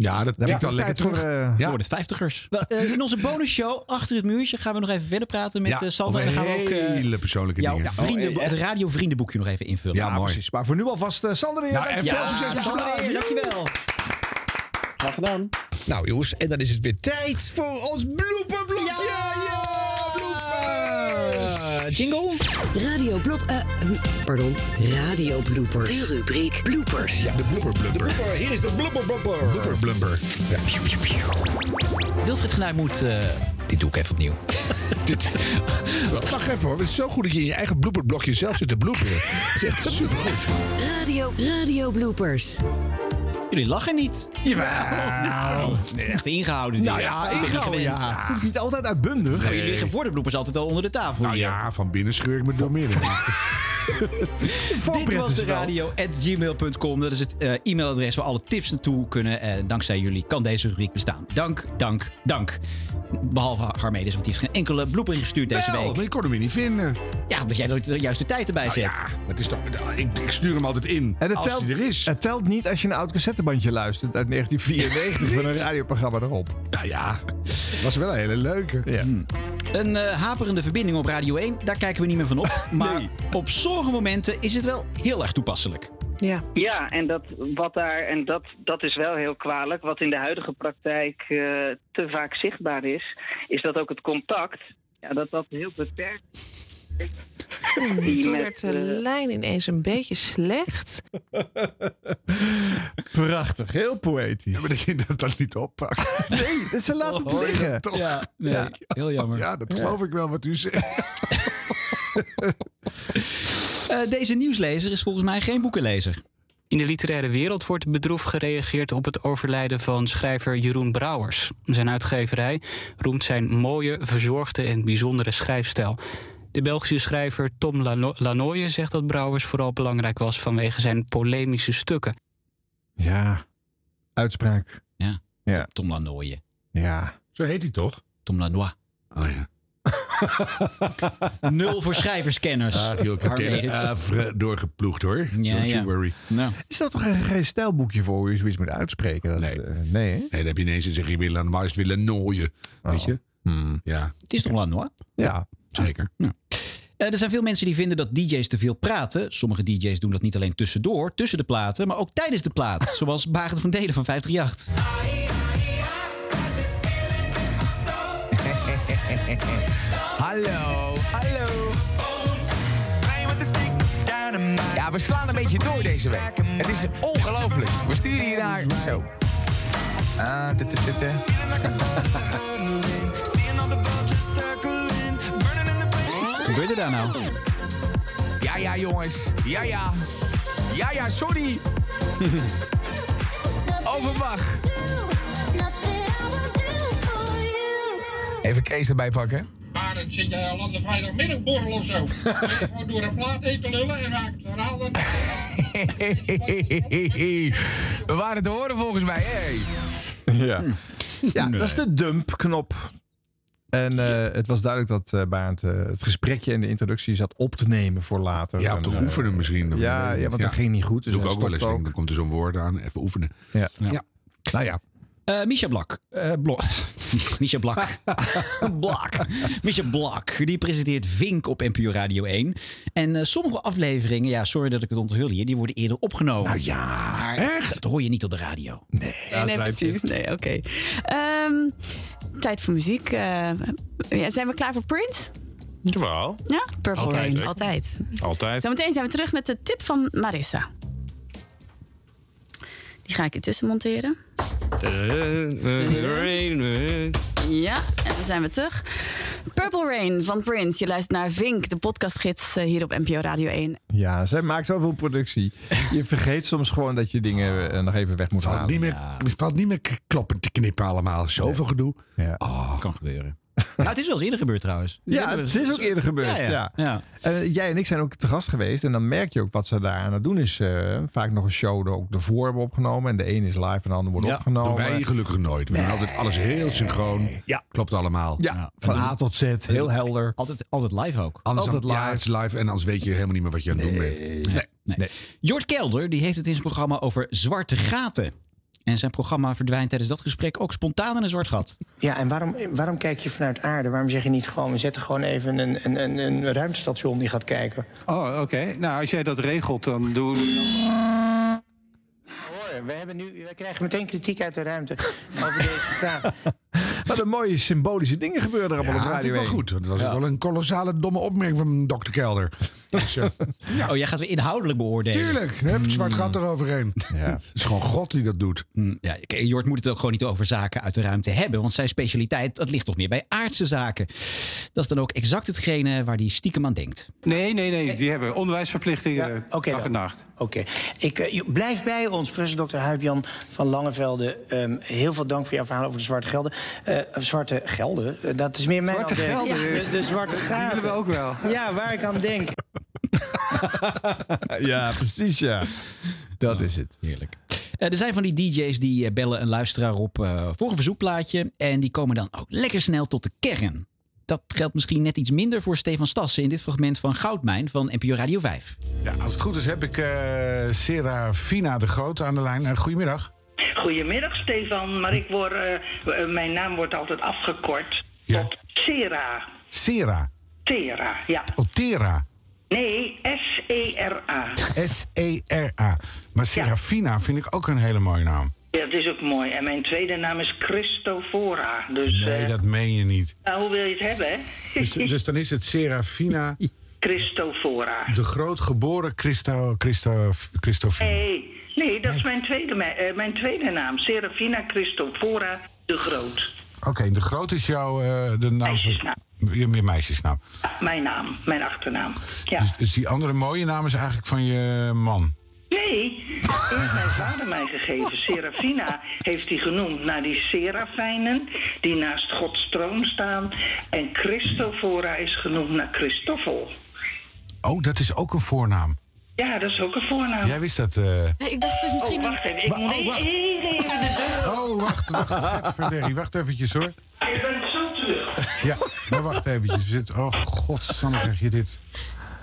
[SPEAKER 16] Dat tikt
[SPEAKER 1] heb
[SPEAKER 16] al
[SPEAKER 1] ik
[SPEAKER 16] lekker
[SPEAKER 1] tijd
[SPEAKER 16] terug.
[SPEAKER 1] voor, eh,
[SPEAKER 16] ja.
[SPEAKER 3] Voor de vijftigers. Eh, in onze bonusshow, achter het muurtje, gaan we nog even verder praten met
[SPEAKER 16] Ja,
[SPEAKER 3] eh, Sander. En dan gaan we ook eh,
[SPEAKER 16] hele persoonlijke
[SPEAKER 3] jouw
[SPEAKER 16] dingen.
[SPEAKER 3] vrienden,
[SPEAKER 21] Oh, eh,
[SPEAKER 3] het radiovriendenboekje nog even invullen.
[SPEAKER 16] Ja, mooi.
[SPEAKER 1] Precies. Maar voor nu alvast eh, Sander weer.
[SPEAKER 16] Nou, en veel
[SPEAKER 3] Ja,
[SPEAKER 16] succes met
[SPEAKER 3] Sander, dankjewel.
[SPEAKER 21] Graag gedaan.
[SPEAKER 1] Nou jongens, en dan is het weer tijd voor ons blooperblokje.
[SPEAKER 3] Eh, jingle?
[SPEAKER 17] Radio Blop... eh, pardon, Radio Bloopers. De rubriek Bloopers.
[SPEAKER 16] Ja, de blubber blubber.
[SPEAKER 1] Hier is de blooper blooper.
[SPEAKER 16] Blubber blubber. Ja.
[SPEAKER 3] Wilfried Genuij moet... eh, dit doe ik even opnieuw.
[SPEAKER 16] Dit, wacht even hoor. Het is zo goed dat je in je eigen blooperblokje zelf zit te bloeperen. Het is echt supergoed.
[SPEAKER 17] Radio, Radio Bloopers.
[SPEAKER 3] Jullie lachen niet.
[SPEAKER 1] Jawel.
[SPEAKER 3] Nee, echt ingehouden.
[SPEAKER 1] Nou ja,
[SPEAKER 3] Ik ben niet
[SPEAKER 1] ingehouden, ja. Het hoeft niet altijd uitbundig.
[SPEAKER 3] Maar Jullie liggen voor de bloepers altijd al onder de tafel.
[SPEAKER 16] Nou
[SPEAKER 3] hier.
[SPEAKER 16] ja, van binnen scheur ik me door midden.
[SPEAKER 3] Dit was de radio at gmail.com. Dat is het eh, e-mailadres waar alle tips naartoe kunnen. En dankzij jullie kan deze rubriek bestaan. Dank, dank, dank. Behalve Harmedes, want die heeft geen enkele blooper ingestuurd deze
[SPEAKER 16] Wel,
[SPEAKER 3] week.
[SPEAKER 16] ik kon hem weer niet vinden.
[SPEAKER 3] Ja, omdat jij nooit de juiste tijd erbij
[SPEAKER 16] Nou
[SPEAKER 3] zet.
[SPEAKER 16] ja, maar het is toch, ik, ik stuur hem altijd in
[SPEAKER 1] En het
[SPEAKER 16] als
[SPEAKER 1] telt,
[SPEAKER 16] hij er is.
[SPEAKER 1] het telt niet als je een oud cassettebandje luistert uit 1994 met een radioprogramma erop.
[SPEAKER 16] Nou ja, was wel een hele leuke.
[SPEAKER 1] Ja.
[SPEAKER 3] Een eh, haperende verbinding op Radio 1, daar kijken we niet meer van op. Maar op sommige momenten is het wel heel erg toepasselijk.
[SPEAKER 22] Ja, ja en, dat, wat daar, en dat, dat is wel heel kwalijk. Wat in de huidige praktijk eh, te vaak zichtbaar is, is dat ook het contact, ja, dat dat heel beperkt
[SPEAKER 23] Toen werd de
[SPEAKER 22] eh,
[SPEAKER 23] lijn ineens een beetje slecht.
[SPEAKER 1] Prachtig, heel poëtisch.
[SPEAKER 16] Ja, maar dat je dat dan niet oppakt.
[SPEAKER 1] Nee, ze laten het
[SPEAKER 16] je
[SPEAKER 1] liggen.
[SPEAKER 16] toch?
[SPEAKER 3] Ja, nee, heel jammer.
[SPEAKER 16] Ja, dat geloof ik wel wat u zegt.
[SPEAKER 3] Eh, deze nieuwslezer is volgens mij geen boekenlezer.
[SPEAKER 24] In de literaire wereld wordt bedroefd gereageerd op het overlijden van schrijver Jeroen Brouwers. Zijn uitgeverij roemt zijn mooie, verzorgde en bijzondere schrijfstijl. De Belgische schrijver Tom Lano- Lanoye zegt dat Brouwers vooral belangrijk was vanwege zijn polemische stukken.
[SPEAKER 1] Ja, uitspraak.
[SPEAKER 3] Ja,
[SPEAKER 1] Ja.
[SPEAKER 3] Tom Lanoye.
[SPEAKER 1] Ja.
[SPEAKER 16] Zo heet hij toch?
[SPEAKER 3] Tom Lanois.
[SPEAKER 16] Oh ja.
[SPEAKER 3] Nul voor schrijverskenners.
[SPEAKER 16] Ah, joh, ik heb hele doorgeploegd hoor.
[SPEAKER 3] Ja,
[SPEAKER 16] Don't
[SPEAKER 3] ja.
[SPEAKER 16] you worry.
[SPEAKER 3] Nou,
[SPEAKER 1] Is dat toch een, geen stijlboekje voor hoe je zoiets moet uitspreken? Dat,
[SPEAKER 16] Nee.
[SPEAKER 1] eh, nee, hè?
[SPEAKER 16] Nee, dan heb je ineens en zeg je willen maar willen nooien. Weet je?
[SPEAKER 1] Hmm.
[SPEAKER 16] Ja,
[SPEAKER 3] het is toch Lanois?
[SPEAKER 1] Ja.
[SPEAKER 16] Zeker. Ja.
[SPEAKER 3] Eh, er zijn veel mensen die vinden dat DJ's te veel praten. Sommige DJ's doen dat niet alleen tussendoor, tussen de platen, maar ook tijdens de plaat. Zoals Bagen van Delen van 538.
[SPEAKER 25] Hallo, hallo. Ja, we slaan een beetje door deze week. Het is ongelooflijk. We sturen hier naar. Zo. Ah,
[SPEAKER 3] gebeurde daar nou?
[SPEAKER 25] Ja, ja, jongens. Ja, ja. Ja, ja, sorry. Overmag. Even Kees erbij pakken.
[SPEAKER 2] Maar dan zit jij al aan de vrijdagmiddagborrel of zo. Ben je gewoon door een plaat heen te lullen en raak het verhaal dan.
[SPEAKER 25] We waren te horen volgens mij. Hey.
[SPEAKER 1] Ja, ja dat is de dump-knop. En eh, het was duidelijk dat eh Barend eh, het gesprekje en de introductie zat op te nemen voor later.
[SPEAKER 16] Ja, of te
[SPEAKER 1] En,
[SPEAKER 16] oefenen misschien.
[SPEAKER 1] Ja, ja, want dat ging niet goed. Dus
[SPEAKER 16] doe ik ook wel eens. denk, Dan komt er zo'n woord aan. Even oefenen.
[SPEAKER 1] Ja.
[SPEAKER 16] Ja.
[SPEAKER 1] Nou ja.
[SPEAKER 3] Eh Misha Blak. eh Blok. Misha Blak. Blak. Misha Blak. Die presenteert Vink op NPO Radio 1. En eh, sommige afleveringen, ja, sorry dat ik het onthul hier, die worden eerder opgenomen. Nou
[SPEAKER 1] ja,
[SPEAKER 3] echt? Dat hoor je niet op de radio. Nee.
[SPEAKER 26] Nee, nee, precies. Nee, oké. Ehm, tijd voor muziek. Eh, ja, zijn we klaar voor Prince?
[SPEAKER 27] Jawel.
[SPEAKER 26] Ja? Purple
[SPEAKER 27] Altijd.
[SPEAKER 26] Rain. Altijd.
[SPEAKER 27] Altijd.
[SPEAKER 26] Zometeen zijn we terug met de tip van Marissa. Die ga ik ertussen monteren. Ja, en dan zijn we terug. Purple Rain van Prince. Je luistert naar Vink, de podcastgids hier op NPO Radio 1.
[SPEAKER 1] Ja, zij maakt zoveel productie. Je vergeet soms gewoon dat je dingen nog even weg moet halen.
[SPEAKER 16] meer, valt niet meer kloppen te knippen allemaal. Zoveel gedoe.
[SPEAKER 1] Ja.
[SPEAKER 3] Kan gebeuren. Nou, het is wel eens eerder gebeurd trouwens. Die
[SPEAKER 1] Ja, het is ook eerder gebeurd.
[SPEAKER 3] Ja,
[SPEAKER 1] Ja,
[SPEAKER 3] ja. ja.
[SPEAKER 1] Eh, jij en ik zijn ook te gast geweest. En dan merk je ook wat ze daar aan het doen is. eh, vaak nog een show er ook ervoor hebben opgenomen. En de een is live en de ander wordt opgenomen.
[SPEAKER 16] Doen wij gelukkig nooit. We doen altijd alles heel synchroon.
[SPEAKER 1] Ja.
[SPEAKER 16] Klopt allemaal.
[SPEAKER 1] Ja, van A tot Z. Heel helder.
[SPEAKER 3] Altijd, altijd live ook.
[SPEAKER 16] Anders
[SPEAKER 1] Altijd
[SPEAKER 16] dan, ja,
[SPEAKER 1] live.
[SPEAKER 16] het is live en anders weet je helemaal niet meer wat je aan het doen bent. Nee.
[SPEAKER 3] Nee. Jort Kelder die heeft het in zijn programma over zwarte gaten. En zijn programma verdwijnt tijdens dat gesprek ook spontaan in een zwart gat.
[SPEAKER 28] Ja, en waarom, waarom kijk je vanuit aarde? Waarom zeg je niet gewoon, we zetten gewoon even een, een, een, een ruimtestation die gaat kijken?
[SPEAKER 29] Oh, oké. Nou, als jij dat regelt, dan doen we...
[SPEAKER 28] Hoor, we, hebben nu, we krijgen meteen kritiek uit de ruimte over deze vraag.
[SPEAKER 1] Wat een mooie symbolische dingen gebeuren er allemaal
[SPEAKER 16] Ja,
[SPEAKER 1] op
[SPEAKER 16] dat
[SPEAKER 1] Radio
[SPEAKER 16] vind ik wel
[SPEAKER 1] 1.
[SPEAKER 16] goed. Dat was
[SPEAKER 1] Ja.
[SPEAKER 16] ook wel een kolossale domme opmerking van dokter Kelder. Dus, eh,
[SPEAKER 3] Oh, jij gaat weer inhoudelijk beoordelen.
[SPEAKER 16] tuurlijk, hup, het zwart gat eroverheen. Het is gewoon God die dat doet.
[SPEAKER 3] Mm, Ja, Jort moet het ook gewoon niet over zaken uit de ruimte hebben. Want zijn specialiteit, dat ligt toch meer bij aardse zaken. Dat is dan ook exact hetgene waar hij stiekem aan denkt.
[SPEAKER 29] Nee, nee, nee. Die hebben onderwijsverplichtingen
[SPEAKER 28] Oké
[SPEAKER 29] dag
[SPEAKER 28] dan.
[SPEAKER 29] en nacht.
[SPEAKER 28] Oké, ik eh, je- blijf bij ons, professor Dr. Huibjan van Langevelde. Ehm, heel veel dank voor jouw verhaal over de zwarte gelden. Eh, zwarte gelden, eh, dat is meer mijn
[SPEAKER 29] Zwarte gelden,
[SPEAKER 28] Ja, de, de zwarte
[SPEAKER 29] die
[SPEAKER 28] gaten.
[SPEAKER 29] willen we ook wel.
[SPEAKER 28] Ja, waar ik aan denk.
[SPEAKER 1] ja, precies ja. Dat is het.
[SPEAKER 3] Heerlijk. Eh, er zijn van die DJ's die bellen een luisteraar op voor een verzoekplaatje. En die komen dan ook lekker snel tot de kern. Dat geldt misschien net iets minder voor Stefan Stassen in dit fragment van Goudmijn van NPO Radio 5.
[SPEAKER 30] Ja, als het goed is heb ik eh Serafina de Groot aan de lijn. Goedemiddag.
[SPEAKER 31] Goedemiddag, Stefan. Maar ik word, eh, eh, mijn naam wordt altijd afgekort tot Sera.
[SPEAKER 30] Sera.
[SPEAKER 31] Tera, ja.
[SPEAKER 30] Oh, Tera.
[SPEAKER 31] Nee, S-E-R-A.
[SPEAKER 30] S-E-R-A. Maar Serafina vind ik ook een hele mooie naam.
[SPEAKER 31] Ja, dat is ook mooi. En mijn tweede naam is Christofora. Dus,
[SPEAKER 30] Nee,
[SPEAKER 31] eh,
[SPEAKER 30] dat meen je niet.
[SPEAKER 31] nou, hoe wil je het hebben, hè?
[SPEAKER 30] Dus, dus dan is het Serafina
[SPEAKER 31] Christofora.
[SPEAKER 30] de Groot geboren Christo, Christo, Christofina.
[SPEAKER 31] Nee, nee, dat is mijn tweede, eh, mijn tweede naam. Serafina Christofora de Groot.
[SPEAKER 30] Oké, de Groot is jouw eh, de naam van... Je, je meisjesnaam.
[SPEAKER 31] Mijn naam, mijn achternaam. Ja.
[SPEAKER 30] Dus, dus die andere mooie naam is eigenlijk van je man.
[SPEAKER 31] Nee, heeft mijn vader mij gegeven. Serafina heeft hij genoemd naar die serafijnen die naast Gods troon staan. En Christofora is genoemd naar Christoffel.
[SPEAKER 30] Oh, dat is ook een voornaam.
[SPEAKER 31] Ja, dat is ook een voornaam.
[SPEAKER 30] Jij wist dat... eh,
[SPEAKER 26] Nee, ik dacht het is misschien...
[SPEAKER 31] Oh, wacht even. Ik
[SPEAKER 30] Maar-
[SPEAKER 31] moet
[SPEAKER 30] oh, wacht.
[SPEAKER 31] even de deur.
[SPEAKER 30] Oh, wacht, wacht. Gadverderrie, wacht eventjes hoor.
[SPEAKER 31] Ik ben zo terug.
[SPEAKER 30] Ja, maar wacht eventjes. Zit, oh, godsamme krijg je dit.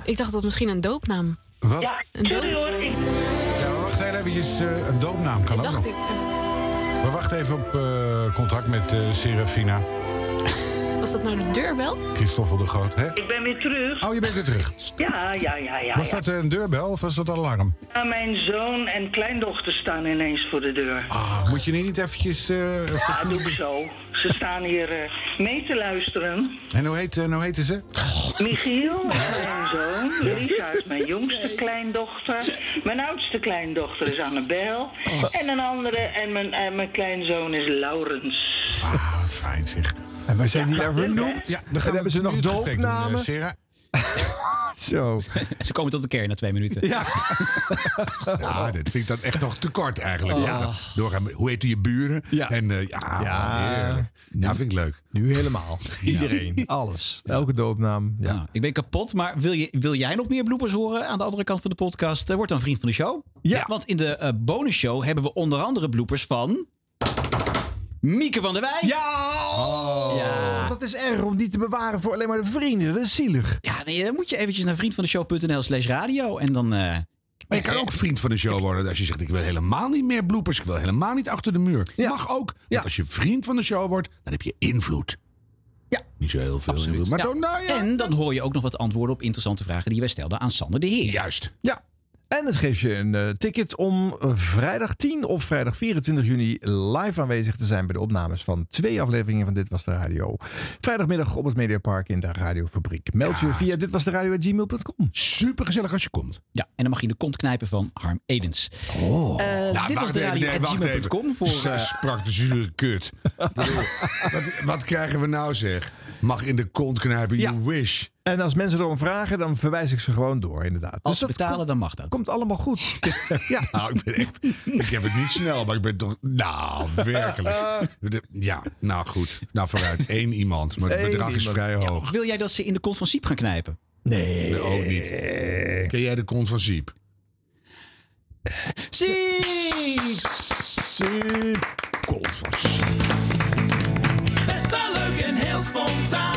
[SPEAKER 32] Ik dacht dat misschien een doopnaam.
[SPEAKER 30] Wat?
[SPEAKER 31] Ja,
[SPEAKER 32] Een
[SPEAKER 31] sorry hoor. Ik...
[SPEAKER 30] Ja, maar wacht heel eventjes. eh, een doopnaam kan ook
[SPEAKER 32] dacht
[SPEAKER 30] nog.
[SPEAKER 32] ik.
[SPEAKER 30] We wachten even op eh, contact met eh Serafina.
[SPEAKER 32] Was dat nou de deurbel?
[SPEAKER 30] Christoffel de Groot, hè?
[SPEAKER 31] Ik ben weer terug.
[SPEAKER 30] Oh, je bent weer terug.
[SPEAKER 31] Ja, ja, ja, ja.
[SPEAKER 30] Was
[SPEAKER 31] ja.
[SPEAKER 30] dat een deurbel of was dat een alarm?
[SPEAKER 31] Ja, mijn zoon en kleindochter staan ineens voor de deur.
[SPEAKER 30] Ah, moet je niet eventjes... eh,
[SPEAKER 31] Ja, doe ik zo. Ze staan hier eh, mee te luisteren.
[SPEAKER 30] En hoe, heet, eh, hoe heten ze?
[SPEAKER 31] Michiel is mijn zoon. Lisa is mijn jongste kleindochter. Mijn oudste kleindochter is Annabel. En een andere, en mijn, en mijn kleinzoon is Laurens.
[SPEAKER 30] Ah, wat fijn zeg.
[SPEAKER 1] En wij zijn niet daar vernoemd.
[SPEAKER 30] Ja,
[SPEAKER 1] en hebben ze nog doopnamen. Zo.
[SPEAKER 3] Ze komen tot de kern na twee minuten.
[SPEAKER 1] Ja.
[SPEAKER 16] Ja, dat vind ik dan echt nog te kort eigenlijk.
[SPEAKER 3] Oh.
[SPEAKER 16] Ja. Doorgaan, hoe heet je buren?
[SPEAKER 1] Ja.
[SPEAKER 16] En eh, ja,
[SPEAKER 1] Ja.
[SPEAKER 16] heerlijk. Ja, vind ik leuk.
[SPEAKER 1] Nu helemaal. Iedereen. Alles. Elke doopnaam. Ja.
[SPEAKER 3] Ik ben kapot, maar wil, je, wil jij nog meer bloopers horen aan de andere kant van de podcast? Eh, Word dan vriend van de show.
[SPEAKER 1] Ja.
[SPEAKER 3] Want in de eh bonusshow hebben we onder andere bloopers van... Mieke van der Wij.
[SPEAKER 1] Ja!
[SPEAKER 3] Ja.
[SPEAKER 1] Dat is erg om die te bewaren voor alleen maar de vrienden. Dat is zielig.
[SPEAKER 3] Ja, nee, dan moet je eventjes naar vriendvandeshow.nl slash radio. En dan... eh,
[SPEAKER 16] Maar je kan ook vriend van de show worden als je zegt: Ik wil helemaal niet meer bloopers. Ik wil helemaal niet achter de muur. Mag ook. Want als je vriend van de show wordt, dan heb je invloed.
[SPEAKER 3] Ja.
[SPEAKER 16] Niet zo heel veel invloed. Maar
[SPEAKER 3] Ja.
[SPEAKER 16] dan, nou ja.
[SPEAKER 3] En dan hoor je ook nog wat antwoorden op interessante vragen die wij stelden aan Sander de Heer.
[SPEAKER 16] Juist.
[SPEAKER 1] Ja. En het geeft je een eh, ticket om eh, vrijdag 10 of vrijdag 24 juni live aanwezig te zijn bij de opnames van twee afleveringen van Dit Was De Radio. Vrijdagmiddag op het Mediapark in de Radiofabriek. Meld je via ditwasderadio.gmail.com.
[SPEAKER 16] Super gezellig als je komt.
[SPEAKER 3] Ja, en dan mag je in de kont knijpen van Harm Edens.
[SPEAKER 1] Oh.
[SPEAKER 3] Eh,
[SPEAKER 16] Nou,
[SPEAKER 3] dit was de
[SPEAKER 16] even,
[SPEAKER 3] radio
[SPEAKER 16] nee, wacht even.
[SPEAKER 3] gmail.com voor... Eh,
[SPEAKER 16] sprak de zure kut. Wat, wat krijgen we nou zeg? Mag in de kont knijpen, you wish.
[SPEAKER 1] En als mensen erom vragen, dan verwijs ik ze gewoon door, inderdaad.
[SPEAKER 3] als ze
[SPEAKER 1] dat
[SPEAKER 3] betalen, dan mag dat.
[SPEAKER 1] komt allemaal goed. ja.
[SPEAKER 16] Nou, ik ben echt. Ik heb het niet snel, maar ik ben toch. Nou, werkelijk. Ja, nou goed. Nou, vooruit. Eén iemand. Maar het
[SPEAKER 1] Eén
[SPEAKER 16] bedrag is vrij hoog.
[SPEAKER 3] wil jij dat ze in de kont van Siep gaan knijpen?
[SPEAKER 1] Nee.
[SPEAKER 16] Nee, ook niet. Ken jij de kont van Siep?
[SPEAKER 3] Siep!
[SPEAKER 1] Siep!
[SPEAKER 16] Kont van Siep.
[SPEAKER 20] Best wel leuk en heel spontaan.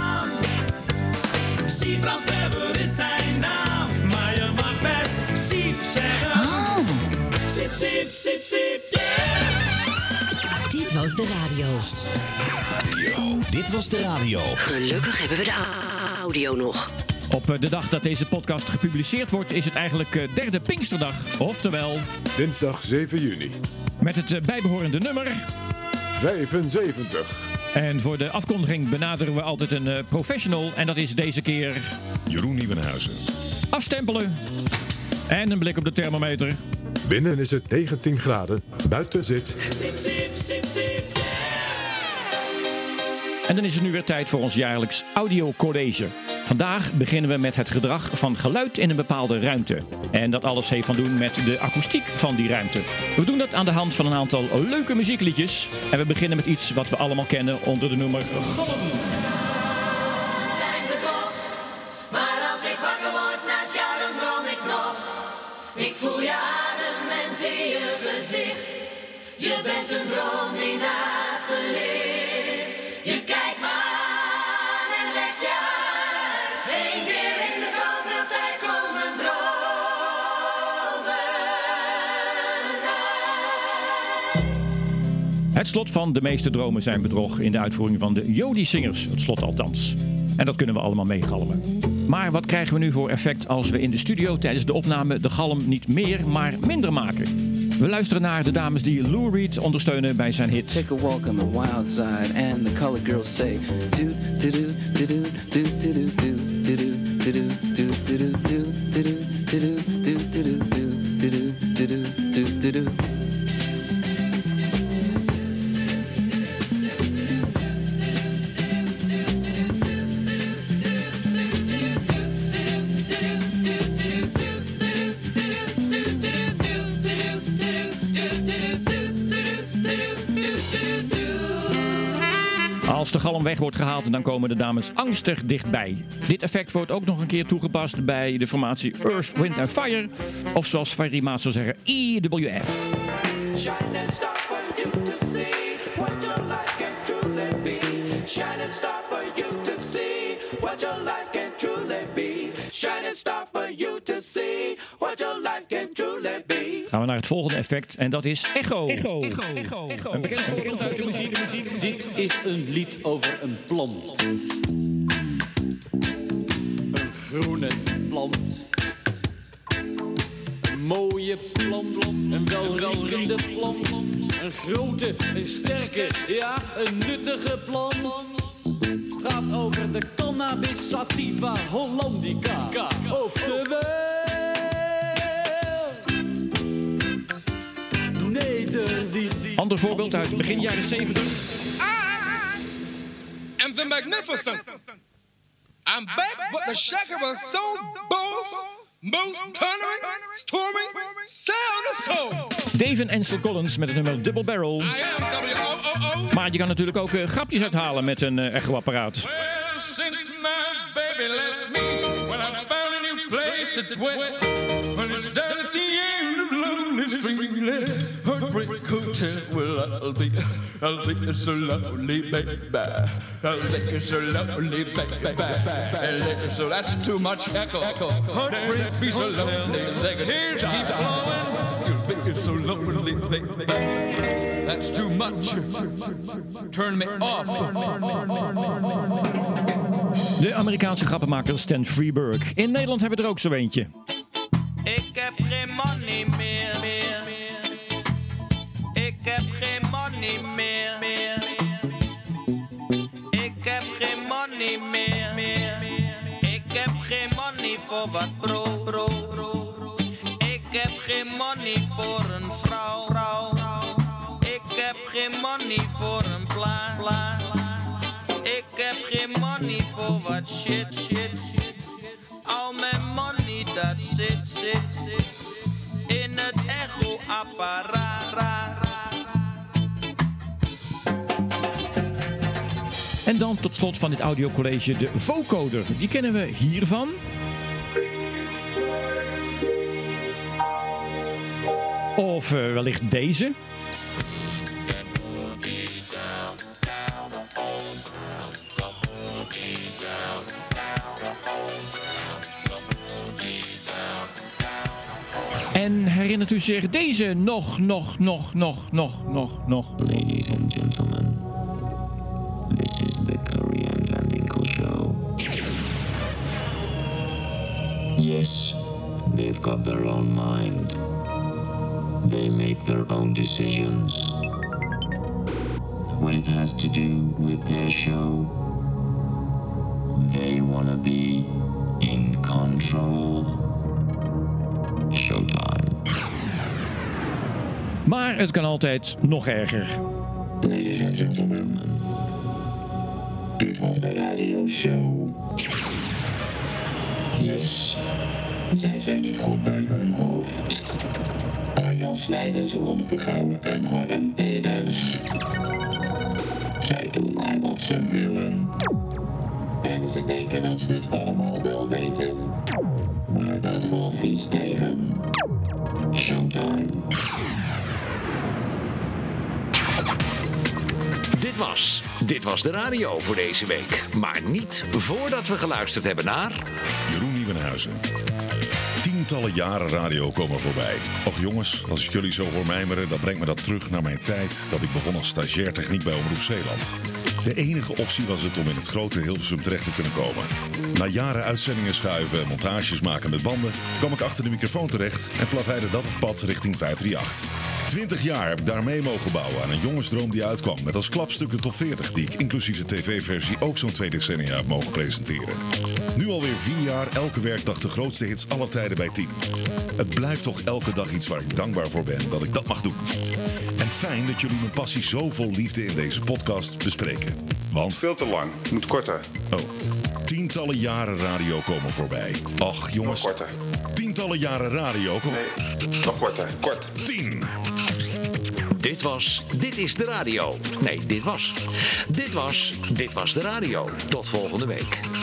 [SPEAKER 20] Siebrand Weber is zijn naam. Maar je mag best Siep zeggen. Siep, siep, siep, siep, yeah.
[SPEAKER 17] Dit was de radio.
[SPEAKER 4] Dit was de radio.
[SPEAKER 17] Gelukkig hebben we de audio nog.
[SPEAKER 27] Op eh, de dag dat deze podcast gepubliceerd wordt, is het eigenlijk eh, derde Pinksterdag. Oftewel.
[SPEAKER 33] Dinsdag 7 juni.
[SPEAKER 27] Met het eh, bijbehorende nummer.
[SPEAKER 33] 75.
[SPEAKER 27] En voor de afkondiging benaderen we altijd een eh, professional. En dat is deze keer.
[SPEAKER 33] Jeroen Nieuwenhuizen.
[SPEAKER 27] Afstempelen. En een blik op de thermometer.
[SPEAKER 33] Binnen is het 19 graden. Buiten zit.
[SPEAKER 20] Siep,
[SPEAKER 27] En dan is het nu weer tijd voor ons jaarlijks audiocollege. Vandaag beginnen we met het gedrag van geluid in een bepaalde ruimte. En dat alles heeft van doen met de akoestiek van die ruimte. We doen dat aan de hand van een aantal leuke muziekliedjes. En we beginnen met iets wat we allemaal kennen onder de noemer
[SPEAKER 20] als ik voel je gezicht. Je bent een droom die.
[SPEAKER 27] Het slot van De meeste dromen zijn bedrog in de uitvoering van de Jodi-zingers. Het slot althans. En dat kunnen we allemaal meegalmen. Maar wat krijgen we nu voor effect als we in de studio tijdens de opname de galm niet meer, maar minder maken? We luisteren naar de dames die Lou Reed ondersteunen bij zijn hit.
[SPEAKER 34] Take a walk on the wild side, the say,
[SPEAKER 27] Weg wordt gehaald, dan komen de dames angstig dichtbij. Dit effect wordt ook nog een keer toegepast bij de formatie Earth, Wind and Fire. Of zoals Ferry Maat zou zeggen, IWF.
[SPEAKER 20] Be. Shining star for you to see what truly be. Shining star for you to see what
[SPEAKER 27] Gaan we naar het volgende effect en dat is echo. Echo. Een bekend voorbeeld uit de muziek.
[SPEAKER 34] Dit is een lied over een plant. Een groene plant. Een mooie plant. Een welriekende plant. Een grote, een sterke, ja, een nuttige plant. Het gaat over de Cannabis sativa hollandica. Oftewel...
[SPEAKER 27] Ander voorbeeld uit begin jaren 70.
[SPEAKER 35] am the magnificent. I'm back with the Shakira Soul Boss, most thundering, storming, sound of soul.
[SPEAKER 27] Dave en Ansel Collins met het nummer Double Barrel. Maar je kan natuurlijk ook eh, grapjes uithalen met een uh, echo-apparaat.
[SPEAKER 35] Since my baby left me, when I found a new place to dwell, when it's down at the end of loneliness freely, heartbreak hotel, well I'll be, I'll be so lonely, baby, I'll be so lonely, baby, so that's too much echo, heartbreak be so lonely, tears keep flowing, you'll be so lonely, baby, that's too much, turn me off.
[SPEAKER 27] De Amerikaanse grappenmaker Stan Freeberg. In Nederland hebben we er ook zo eentje.
[SPEAKER 36] Ik heb geen money meer. Wat bro, bro. Ik heb geen money voor een vrouw. Ik heb geen money voor een pla. pla. Ik heb geen money voor wat shit, shit, shit. Al mijn money dat zit, zit, zit in het echo-apparaat.
[SPEAKER 27] En dan tot slot van dit audiocollege de vocoder. Die kennen we hiervan. Of eh, wellicht deze. En herinnert u zich deze nog, nog, nog, nog, nog, nog, nog?
[SPEAKER 37] Ladies and gentlemen, this is the Korean Winkle Show. Yes, they've got their own mind. They make their own decisions. When it has to do with their show, they want to be in control. Showtime.
[SPEAKER 27] Maar het kan altijd nog erger.
[SPEAKER 37] Ladies and gentlemen, dit was de radio show. Yes, zij zijn niet goed bij hun hoofd. Arjan Snijders, Ron Vergouwen en Harm Edens. Zij doen maar wat ze willen. En ze denken dat we het allemaal wel weten. Maar dat valt vies tegen. Showtime.
[SPEAKER 38] Dit was, dit was de radio voor deze week. Maar niet voordat we geluisterd hebben naar...
[SPEAKER 39] Jeroen Nieuwenhuizen. Tientallen jaren radio komen voorbij. Och jongens, als jullie zo hoor mijmeren, dan brengt me dat terug naar mijn tijd dat ik begon als stagiair techniek bij Omroep Zeeland. De enige optie was het om in het grote Hilversum terecht te kunnen komen. Na jaren uitzendingen schuiven en montages maken met banden, kwam ik achter de microfoon terecht en plaveide dat het pad richting 538. Twintig jaar heb ik daar mee mogen bouwen aan een jongensdroom die uitkwam. Met als klapstuk de top 40 die ik inclusief de tv-versie ook zo'n twee decennia heb mogen presenteren. Nu alweer vier jaar, elke werkdag de grootste hits aller tijden bij 10. Het blijft toch elke dag iets waar ik dankbaar voor ben dat ik dat mag doen. En fijn dat jullie mijn passie zo vol liefde in deze podcast bespreken. Want...
[SPEAKER 40] Veel te lang. Moet korter.
[SPEAKER 39] Oh. Tientallen jaren radio komen voorbij. Ach, jongens.
[SPEAKER 40] Nog korter.
[SPEAKER 39] Tientallen jaren radio komen...
[SPEAKER 40] Nee, nog korter. Kort.
[SPEAKER 39] Tien.
[SPEAKER 38] Dit was Dit is de radio. Nee, dit was. Dit was Dit was de radio. Tot volgende week.